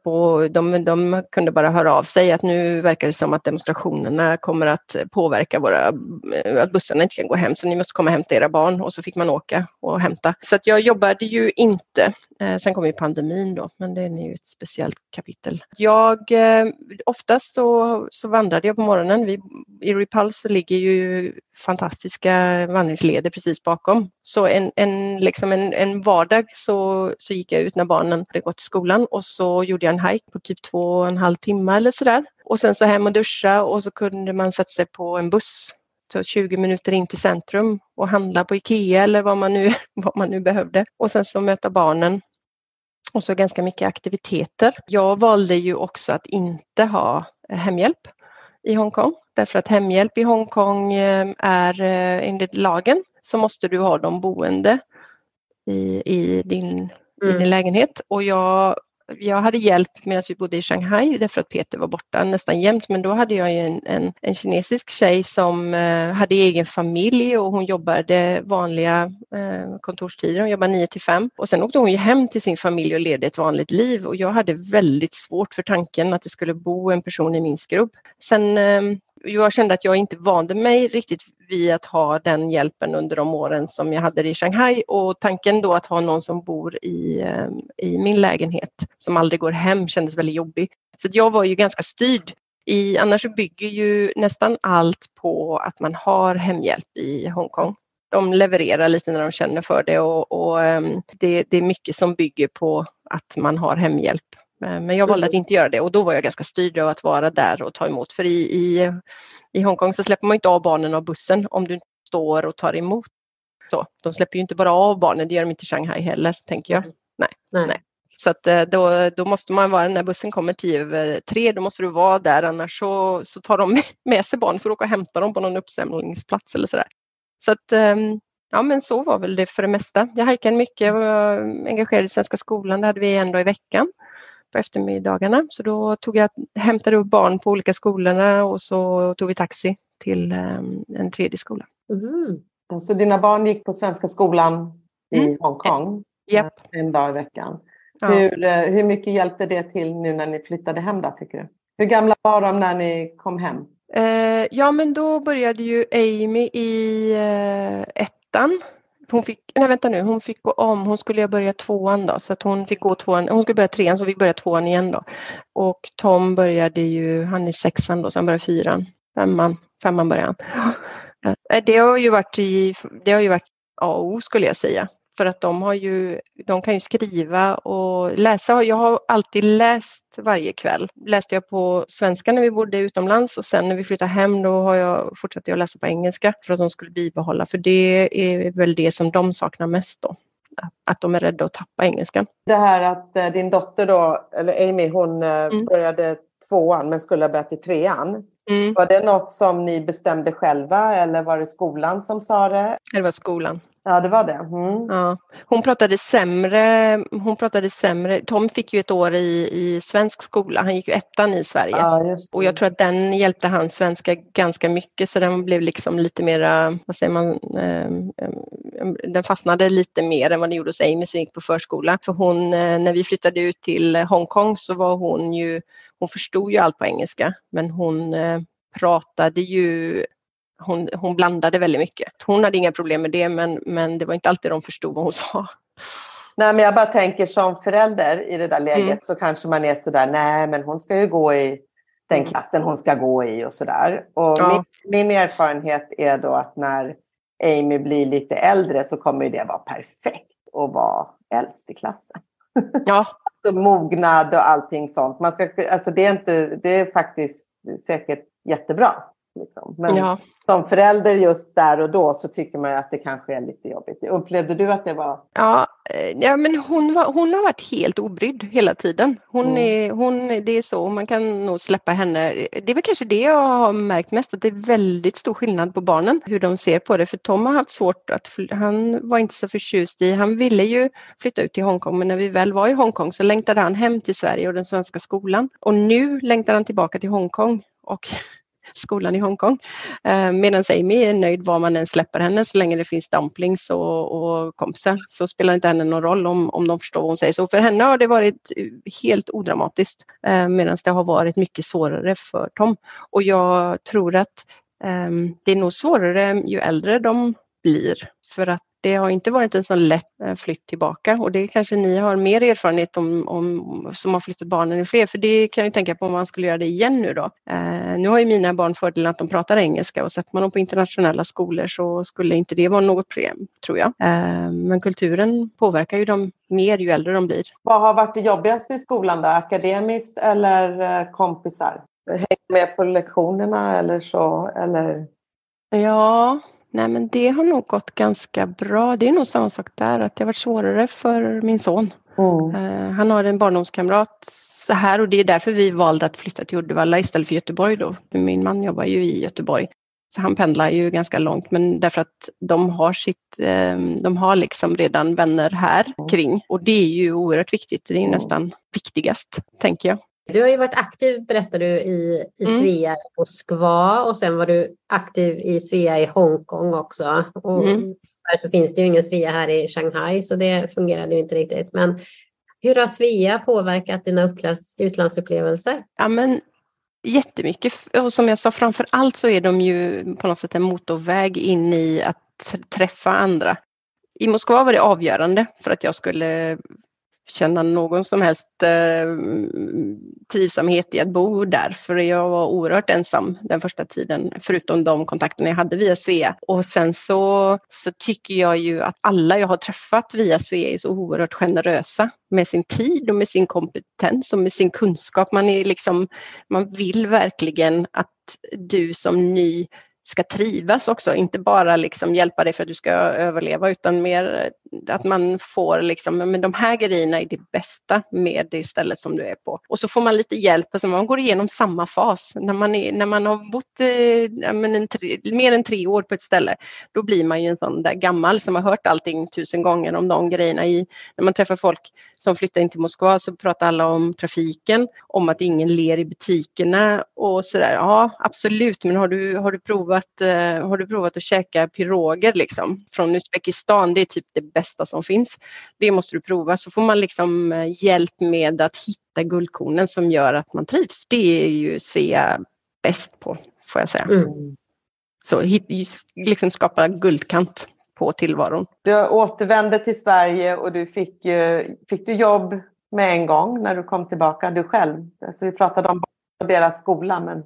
På, de, de kunde bara höra av sig att nu verkar det som att demonstrationerna kommer att påverka våra, eh, att bussarna inte kan gå hem så ni måste komma och hämta era barn och så fick man åka och hämta. Så att jag jobbade ju inte eh, sen kom ju pandemin då, men det är ju ett speciellt kapitel. Jag, eh, oftast så, så vandrade jag på morgonen. Vi, I Repulse så ligger ju fantastiska vandringsleder precis bakom. Så en, en, liksom en, en vardag så, så gick jag ut när barnen hade gått till skolan och så gjorde jag en hike på typ två och en halv timme eller sådär. Och sen så hem och duscha och så kunde man sätta sig på en buss 20 minuter in till centrum och handla på Ikea eller vad man nu, vad man nu behövde. Och sen så möta barnen och så ganska mycket aktiviteter. Jag valde ju också att inte ha hemhjälp i Hongkong därför att hemhjälp i Hongkong eh, är eh, enligt lagen så måste du ha dem boende i, i din, mm. i din lägenhet och jag jag hade hjälp medan vi bodde i Shanghai därför att Peter var borta nästan jämt men då hade jag en, en, en kinesisk tjej som eh, hade egen familj och hon jobbade vanliga eh, kontorstider, hon jobbade 9 till 5 och sen åkte hon ju hem till sin familj och levde ett vanligt liv. Och jag hade väldigt svårt för tanken att det skulle bo en person i min skrubb. Sen eh, jag kände att jag inte vande mig riktigt vid att ha den hjälpen under de åren som jag hade i Shanghai och tanken då att ha någon som bor i, ehm, i min lägenhet som aldrig går hem kändes väldigt jobbig. Så jag var ju ganska styrd. I, annars bygger ju nästan allt på att man har hemhjälp i Hongkong. De levererar lite när de känner för det och, och ehm, det, det är mycket som bygger på att man har hemhjälp men jag valde att inte göra det och då var jag ganska styrd av att vara där och ta emot. För i, i, i Hongkong så släpper man inte av barnen av bussen om du står och tar emot. Så, de släpper ju inte bara av barnen, det gör de inte i Shanghai heller, tänker jag. Nej, nej. nej. Så att eh, då, då måste man vara, när bussen kommer tio över tre, då måste du vara där, annars så, så tar de med sig barn för att åka och hämta dem på någon uppsamlingsplats eller sådär. Så att, ehm, ja men så var väl det för det mesta. Jag hajkade mycket, jag var engagerad i Svenska skolan, det hade vi en dag i veckan på eftermiddagarna. Så då tog jag, hämtade upp barn på olika skolorna och så tog vi taxi till um, en tredje skola. Mm. Så dina barn gick på Svenska skolan i mm. Hongkong yep. en dag i veckan? Ja. Hur, eh, hur mycket hjälpte det till nu när ni flyttade hem då, tycker du? Hur gamla var de när ni kom hem? Eh, ja, men då började ju Amy i eh, ettan. Hon fick, nej vänta nu, hon fick gå om, hon skulle börja tvåan då, så att hon fick gå tvåan, hon skulle börja trean så vi började tvåan igen då. Och Tom började ju, han är sexan då, så han började fyran, femman, femman började han. Det har ju varit i, det har ju varit A och O skulle jag säga. För att de, har ju, de kan ju skriva och läsa. Jag har alltid läst varje kväll. Läste jag på svenska när vi bodde utomlands och sen när vi flyttade hem då har jag fortsatt att läsa på engelska för att de skulle bibehålla. För det är väl det som de saknar mest då. Att de är rädda att tappa engelskan. Det här att eh, din dotter då, eller Amy, hon eh, mm. började tvåan men skulle ha börjat i trean. Mm. Var det något som ni bestämde själva eller var det skolan som sa det? Det var skolan. Ja, det var det. Mm. Ja. Hon pratade sämre. Hon pratade sämre. Tom fick ju ett år i, i svensk skola. Han gick ju ettan i Sverige. Ja, och jag tror att den hjälpte hans svenska ganska mycket så den blev liksom lite mera, vad säger man, eh, den fastnade lite mer än vad den gjorde hos Amy som gick på förskola. För hon, eh, när vi flyttade ut till Hongkong så var hon ju, hon förstod ju allt på engelska men hon eh, pratade ju hon, hon blandade väldigt mycket. Hon hade inga problem med det men, men det var inte alltid de förstod vad hon sa. Nej, men jag bara tänker som förälder i det där läget mm. så kanske man är sådär, nej men hon ska ju gå i den mm. klassen hon ska gå i och sådär. Och ja. min, min, erfarenhet är då att när Amy blir lite äldre så kommer det vara perfekt att vara äldst i klassen. Ja. alltså, mognad och allting sånt. Man ska, alltså det, är inte, det är faktiskt säkert jättebra. Liksom. Men ja. som förälder just där och då så tycker man att det kanske är lite jobbigt. Upplevde du att det var? Ja, eh, ja men hon, var, hon har varit helt obrydd hela tiden. Hon mm. är, hon, det är så, man kan nog släppa henne. Det är väl kanske det jag har märkt mest, att det är väldigt stor skillnad på barnen, hur de ser på det. För Tom har haft svårt att, han var inte så förtjust i, han ville ju flytta ut till Hongkong, men när vi väl var i Hongkong så längtade han hem till Sverige och den svenska skolan. Och nu längtar han tillbaka till Hongkong. Och skolan i Hongkong. Eh, medan Amy är nöjd var man än släpper henne så länge det finns dumplings och, och kompisar så spelar inte henne någon roll om, om de förstår vad hon säger. Så för henne har det varit eh, helt odramatiskt eh, medan det har varit mycket svårare för Tom. Och jag tror att ehm, det är nog svårare ju äldre de blir för att det har inte varit en så lätt eh, flytt tillbaka och det kanske ni har mer erfarenhet om, om som har flyttat barnen i fler, för det kan jag tänka på om man skulle göra det igen nu då. Eh, nu har ju mina barn fördelen att de pratar engelska och sätter man dem på internationella skolor så skulle inte det vara något problem, tror jag. Eh, men kulturen påverkar ju dem mer ju äldre de blir. Vad har varit det jobbigaste i skolan då? Akademiskt eller eh, kompisar? Hänga med på lektionerna eller så? Eller? Ja, Nej men det har nog gått ganska bra. Det är nog samma sak där, att det har varit svårare för min son. Mm. Uh, han har en barndomskamrat så här och det är därför vi valde att flytta till Uddevalla istället för Göteborg då. För min man jobbar ju i Göteborg. Så han pendlar ju ganska långt men därför att de har sitt, um, de har liksom redan vänner här mm. kring och det är ju oerhört viktigt. Det är mm. nästan viktigast tänker jag. Du har ju varit aktiv, berättar du, i, i mm. Svea och Moskva och sen var du aktiv i Svea i Hongkong också. Och mm. så finns det ju ingen Svea här i Shanghai så det fungerade ju inte riktigt. Men hur har Svea påverkat dina utlandsupplevelser? Ja, men jättemycket. Och som jag sa, framför allt så är de ju på något sätt en motorväg in i att träffa andra. I Moskva var det avgörande för att jag skulle känna någon som helst eh, trivsamhet i att bo där. För jag var oerhört ensam den första tiden, förutom de kontakterna jag hade via Svea. Och sen så, så tycker jag ju att alla jag har träffat via Svea är så oerhört generösa med sin tid och med sin kompetens och med sin kunskap. Man, är liksom, man vill verkligen att du som ny ska trivas också, inte bara liksom hjälpa dig för att du ska överleva utan mer att man får liksom, men de här grejerna är det bästa med det stället som du är på. Och så får man lite hjälp, alltså man går igenom samma fas. När man, är, när man har bott eh, men tre, mer än tre år på ett ställe, då blir man ju en sån där gammal som har hört allting tusen gånger om de grejerna. I, när man träffar folk som flyttar in till Moskva så pratar alla om trafiken, om att ingen ler i butikerna och sådär. Ja, absolut, men har du, har du provat, eh, har du provat att käka piroger liksom från Uzbekistan? Det är typ det bästa som finns. Det måste du prova så får man liksom eh, hjälp med att hitta guldkornen som gör att man trivs. Det är ju Svea bäst på får jag säga. Mm. Så liksom skapa guldkant på tillvaron. Du återvände till Sverige och du fick, fick du jobb med en gång när du kom tillbaka, du själv? Alltså vi pratade om deras skola, men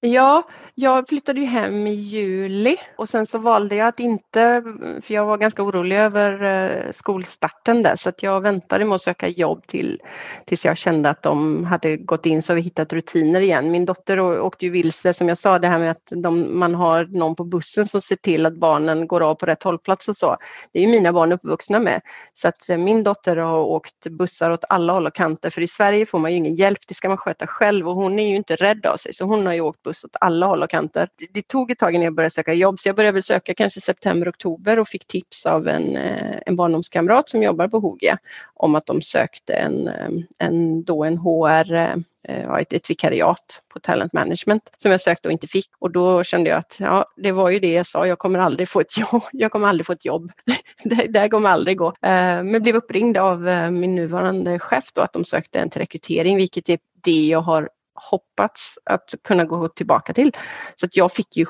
Ja, jag flyttade ju hem i juli och sen så valde jag att inte, för jag var ganska orolig över eh, skolstarten där så att jag väntade med att söka jobb till, tills jag kände att de hade gått in så vi hittat rutiner igen. Min dotter åkte ju vilse som jag sa det här med att de, man har någon på bussen som ser till att barnen går av på rätt hållplats och så. Det är ju mina barn uppvuxna med. Så att eh, min dotter har åkt bussar åt alla håll och kanter för i Sverige får man ju ingen hjälp, det ska man sköta själv och hon är ju inte rädd av sig så hon har ju åkt buss åt alla håll och kanter. Det, det tog ett tag innan jag började söka jobb så jag började väl söka kanske september, oktober och fick tips av en, eh, en barndomskamrat som jobbar på Hogia om att de sökte en, eh, en, då en HR eh, ett, ett vikariat på talent management som jag sökte och inte fick. Och då kände jag att ja, det var ju det jag sa, jag kommer aldrig få ett jobb. Jag kommer aldrig få ett jobb. det, det kommer aldrig gå. Men blev uppringd av min nuvarande chef då att de sökte en till rekrytering, vilket är det jag har hoppats att kunna gå tillbaka till. Så att jag fick ju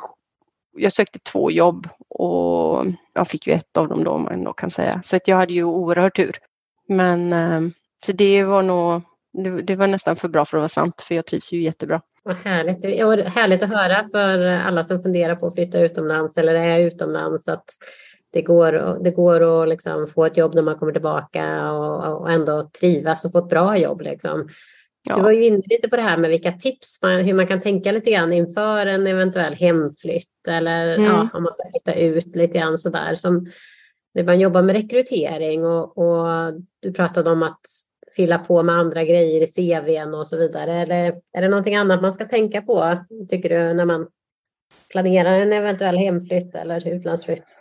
jag sökte två jobb och jag fick ju ett av dem då om man då kan säga. Så att jag hade ju oerhört tur. Men eh, så det var nog, det, var nästan för bra för att vara sant för jag trivs ju jättebra. Vad härligt. Och härligt att höra för alla som funderar på att flytta utomlands eller är utomlands att det går, det går att liksom få ett jobb när man kommer tillbaka och, och ändå trivas och få ett bra jobb. Liksom. Ja. Du var ju inne lite på det här med vilka tips, man, hur man kan tänka lite grann inför en eventuell hemflytt eller mm. ja, om man ska flytta ut lite grann sådär. Som när man jobbar med rekrytering och, och du pratade om att fylla på med andra grejer i CVn och så vidare. Eller är det någonting annat man ska tänka på, tycker du, när man planerar en eventuell hemflytt eller utlandsflytt?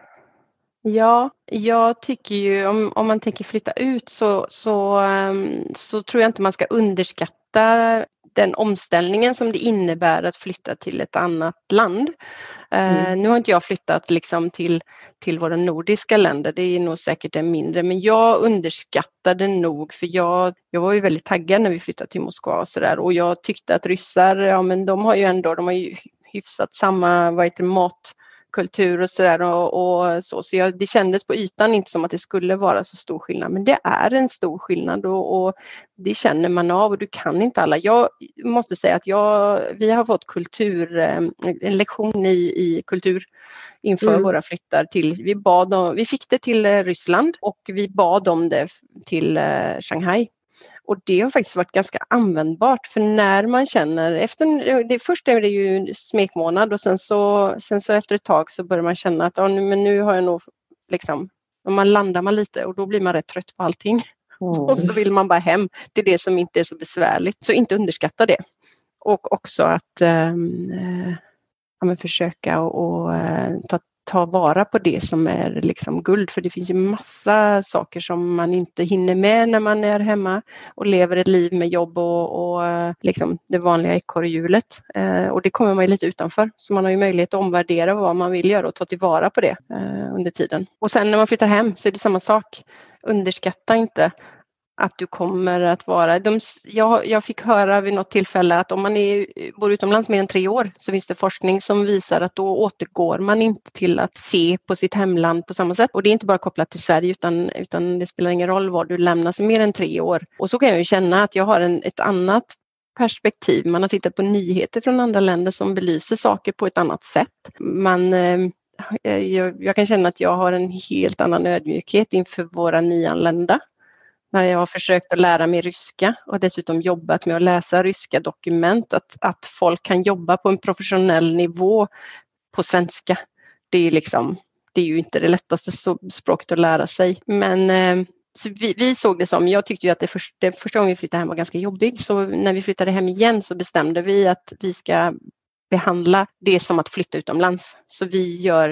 Ja, jag tycker ju om, om man tänker flytta ut så, så, ehm, så tror jag inte man ska underskatta den omställningen som det innebär att flytta till ett annat land. Eh, mm. nu har inte jag flyttat liksom till, till våra nordiska länder, det är nog säkert en mindre, men jag underskattade nog för jag, jag var ju väldigt taggad när vi flyttade till Moskva och sådär och jag tyckte att ryssar, ja men de har ju ändå, de har ju hyfsat samma, vad heter mat, kultur och sådär och, och, så. Så jag, det kändes på ytan inte som att det skulle vara så stor skillnad. Men det är en stor skillnad och, och det känner man av och du kan inte alla. Jag måste säga att jag, vi har fått kultur, eh, en lektion i, i kultur inför mm. våra flyttar till, vi, bad om, vi fick det till eh, Ryssland och vi bad om det till eh, Shanghai och det har faktiskt varit ganska användbart för när man känner efter, det, först är det ju smekmånad och sen så, sen så efter ett tag så börjar man känna att ja, nu, men nu har jag nog liksom, och man landar man lite och då blir man rätt trött på allting. Mm. Och så vill man bara hem till det som inte är så besvärligt. Så inte underskatta det. Och också att äh, ja, försöka och, äh, ta ta vara på det som är liksom guld. För det finns ju massa saker som man inte hinner med när man är hemma och lever ett liv med jobb och, och eh, liksom det vanliga ekorrhjulet. Eh, och det kommer man ju lite utanför. Så man har ju möjlighet att omvärdera vad man vill göra och ta tillvara på det eh, under tiden. Och sen när man flyttar hem så är det samma sak. Underskatta inte att du kommer att vara... De, jag, jag fick höra vid något tillfälle att om man är, bor utomlands mer än tre år så finns det forskning som visar att då återgår man inte till att se på sitt hemland på samma sätt. Och det är inte bara kopplat till Sverige utan, utan det spelar ingen roll var du lämnas mer än tre år. Och så kan jag ju känna att jag har en, ett annat perspektiv. Man har tittat på nyheter från andra länder som belyser saker på ett annat sätt. Man, eh, jag, jag kan känna att jag har en helt annan ödmjukhet inför våra nyanlända när jag har försökt att lära mig ryska och dessutom jobbat med att läsa ryska dokument, att, att folk kan jobba på en professionell nivå på svenska. Det är, liksom, det är ju inte det lättaste språket att lära sig. Men eh, så vi, vi, såg det som, jag tyckte ju att det, för, det första gången vi flyttade hem var ganska jobbig, så när vi flyttade hem igen så bestämde vi att vi ska behandla det som att flytta utomlands. Så vi gör,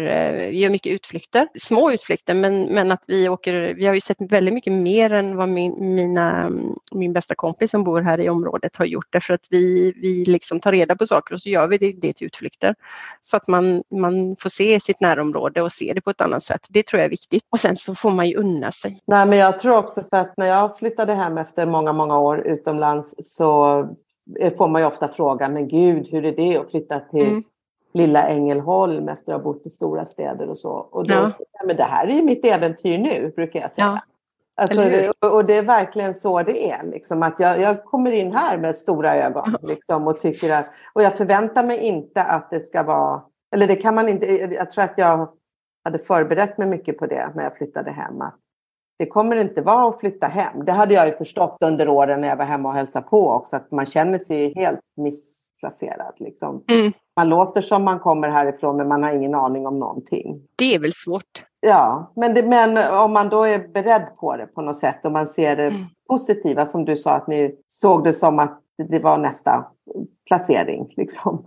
vi gör mycket utflykter, små utflykter men, men att vi åker, vi har ju sett väldigt mycket mer än vad min, mina, mm, min bästa kompis som bor här i området har gjort därför att vi, vi liksom tar reda på saker och så gör vi det, det till utflykter. Så att man, man får se sitt närområde och se det på ett annat sätt. Det tror jag är viktigt. Och sen så får man ju unna sig. Nej men jag tror också för att när jag flyttade hem efter många, många år utomlands så får man ju ofta frågan, men gud, hur är det att flytta till mm. lilla Ängelholm efter att ha bott i stora städer och så. Och då, ja. ja men det här är ju mitt äventyr nu, brukar jag säga. Ja. Alltså, och det är verkligen så det är. Liksom, att jag, jag kommer in här med stora ögon liksom, och tycker att, och jag förväntar mig inte att det ska vara, eller det kan man inte, jag tror att jag hade förberett mig mycket på det när jag flyttade hem. Att det kommer inte vara att flytta hem. Det hade jag ju förstått under åren när jag var hemma och hälsade på också, att man känner sig helt missplacerad. Liksom. Mm. Man låter som man kommer härifrån men man har ingen aning om någonting. Det är väl svårt. Ja, men, det, men om man då är beredd på det på något sätt och man ser det mm. positiva som du sa att ni såg det som att det var nästa placering. Liksom.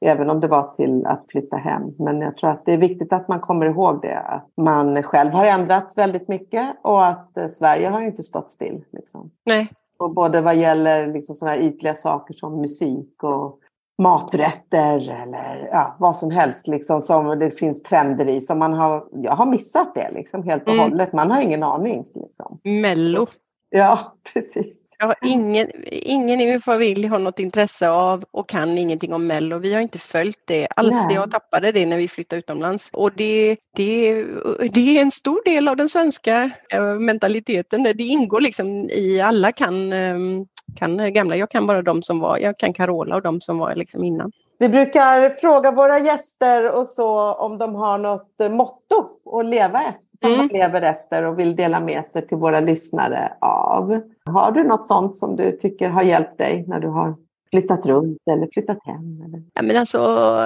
Även om det var till att flytta hem. Men jag tror att det är viktigt att man kommer ihåg det. Att man själv har ändrats väldigt mycket och att eh, Sverige har inte stått still. Liksom. Nej. Och både vad gäller liksom sådana ytliga saker som musik och maträtter eller ja, vad som helst liksom, som det finns trender i. Som man har, jag har missat det liksom, helt och mm. hållet. Man har ingen aning. Liksom. Mello. Ja, precis. Har ingen, ingen i min familj har något intresse av och kan ingenting om Mello. Vi har inte följt det alls. Nej. Jag tappade det när vi flyttade utomlands. Och det, det, det är en stor del av den svenska eh, mentaliteten. Det ingår liksom i alla kan, ehm, kan gamla. Jag kan bara de som var, jag kan Carola och de som var liksom innan. Vi brukar fråga våra gäster och så om de har något motto att leva efter som mm. man lever efter och vill dela med sig till våra lyssnare av. Har du något sånt som du tycker har hjälpt dig när du har flyttat runt eller flyttat hem? Eller? Ja, men alltså,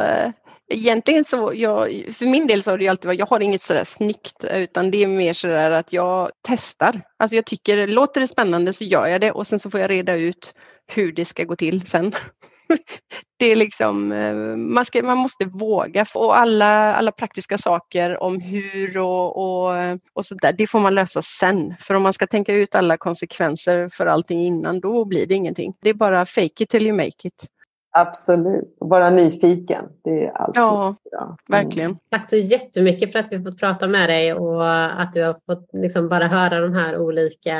eh, egentligen så, jag, för min del så har det alltid varit, jag har inget sådär snyggt utan det är mer sådär att jag testar. Alltså jag tycker, låter det spännande så gör jag det och sen så får jag reda ut hur det ska gå till sen. det är liksom, eh, man, ska, man måste våga och alla, alla praktiska saker om hur och, och, och så där, det får man lösa sen. För om man ska tänka ut alla konsekvenser för allting innan, då blir det ingenting. Det är bara fake it till you make it. Absolut, vara nyfiken. Det är alltid ja, bra. Mm. verkligen. Tack så jättemycket för att vi fått prata med dig och att du har fått liksom bara höra de här olika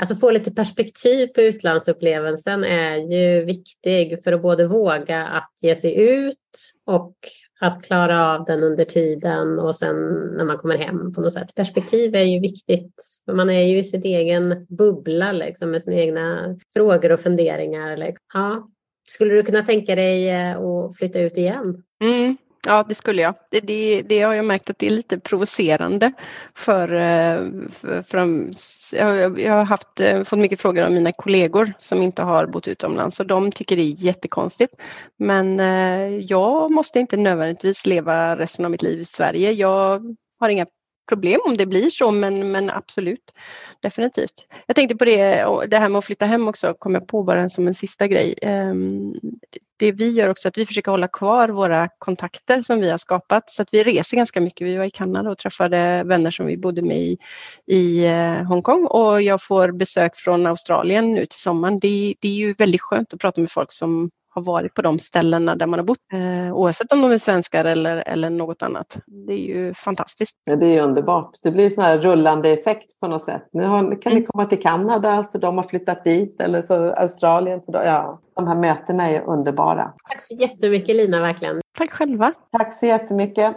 Alltså få lite perspektiv på utlandsupplevelsen är ju viktig för att både våga att ge sig ut och att klara av den under tiden och sen när man kommer hem på något sätt. Perspektiv är ju viktigt. Man är ju i sin egen bubbla liksom, med sina egna frågor och funderingar. Liksom. Ja. Skulle du kunna tänka dig eh, att flytta ut igen? Mm. Ja, det skulle jag. Det, det, det, har jag märkt att det är lite provocerande för, eh, för, för jag, jag har haft, eh, fått mycket frågor av mina kollegor som inte har bott utomlands och de tycker det är jättekonstigt. Men eh, jag måste inte nödvändigtvis leva resten av mitt liv i Sverige. Jag har inga problem om det blir så, men, men absolut. Definitivt. Jag tänkte på det, det här med att flytta hem också, kom jag på bara som en sista grej. Ehm, det vi gör också är att vi försöker hålla kvar våra kontakter som vi har skapat. Så att vi reser ganska mycket. Vi var i Kanada och träffade vänner som vi bodde med i, i eh, Hongkong och jag får besök från Australien nu till sommaren. Det, det är ju väldigt skönt att prata med folk som har varit på de ställena där man har bott, eh, oavsett om de är svenskar eller, eller något annat. Det är ju fantastiskt. Ja, det är underbart. Det blir en här rullande effekt på något sätt. Nu har, kan ni mm. komma till Kanada för de har flyttat dit eller så Australien. För de, ja, de här mötena är underbara. Tack så jättemycket Lina, verkligen. Tack själva. Tack så jättemycket.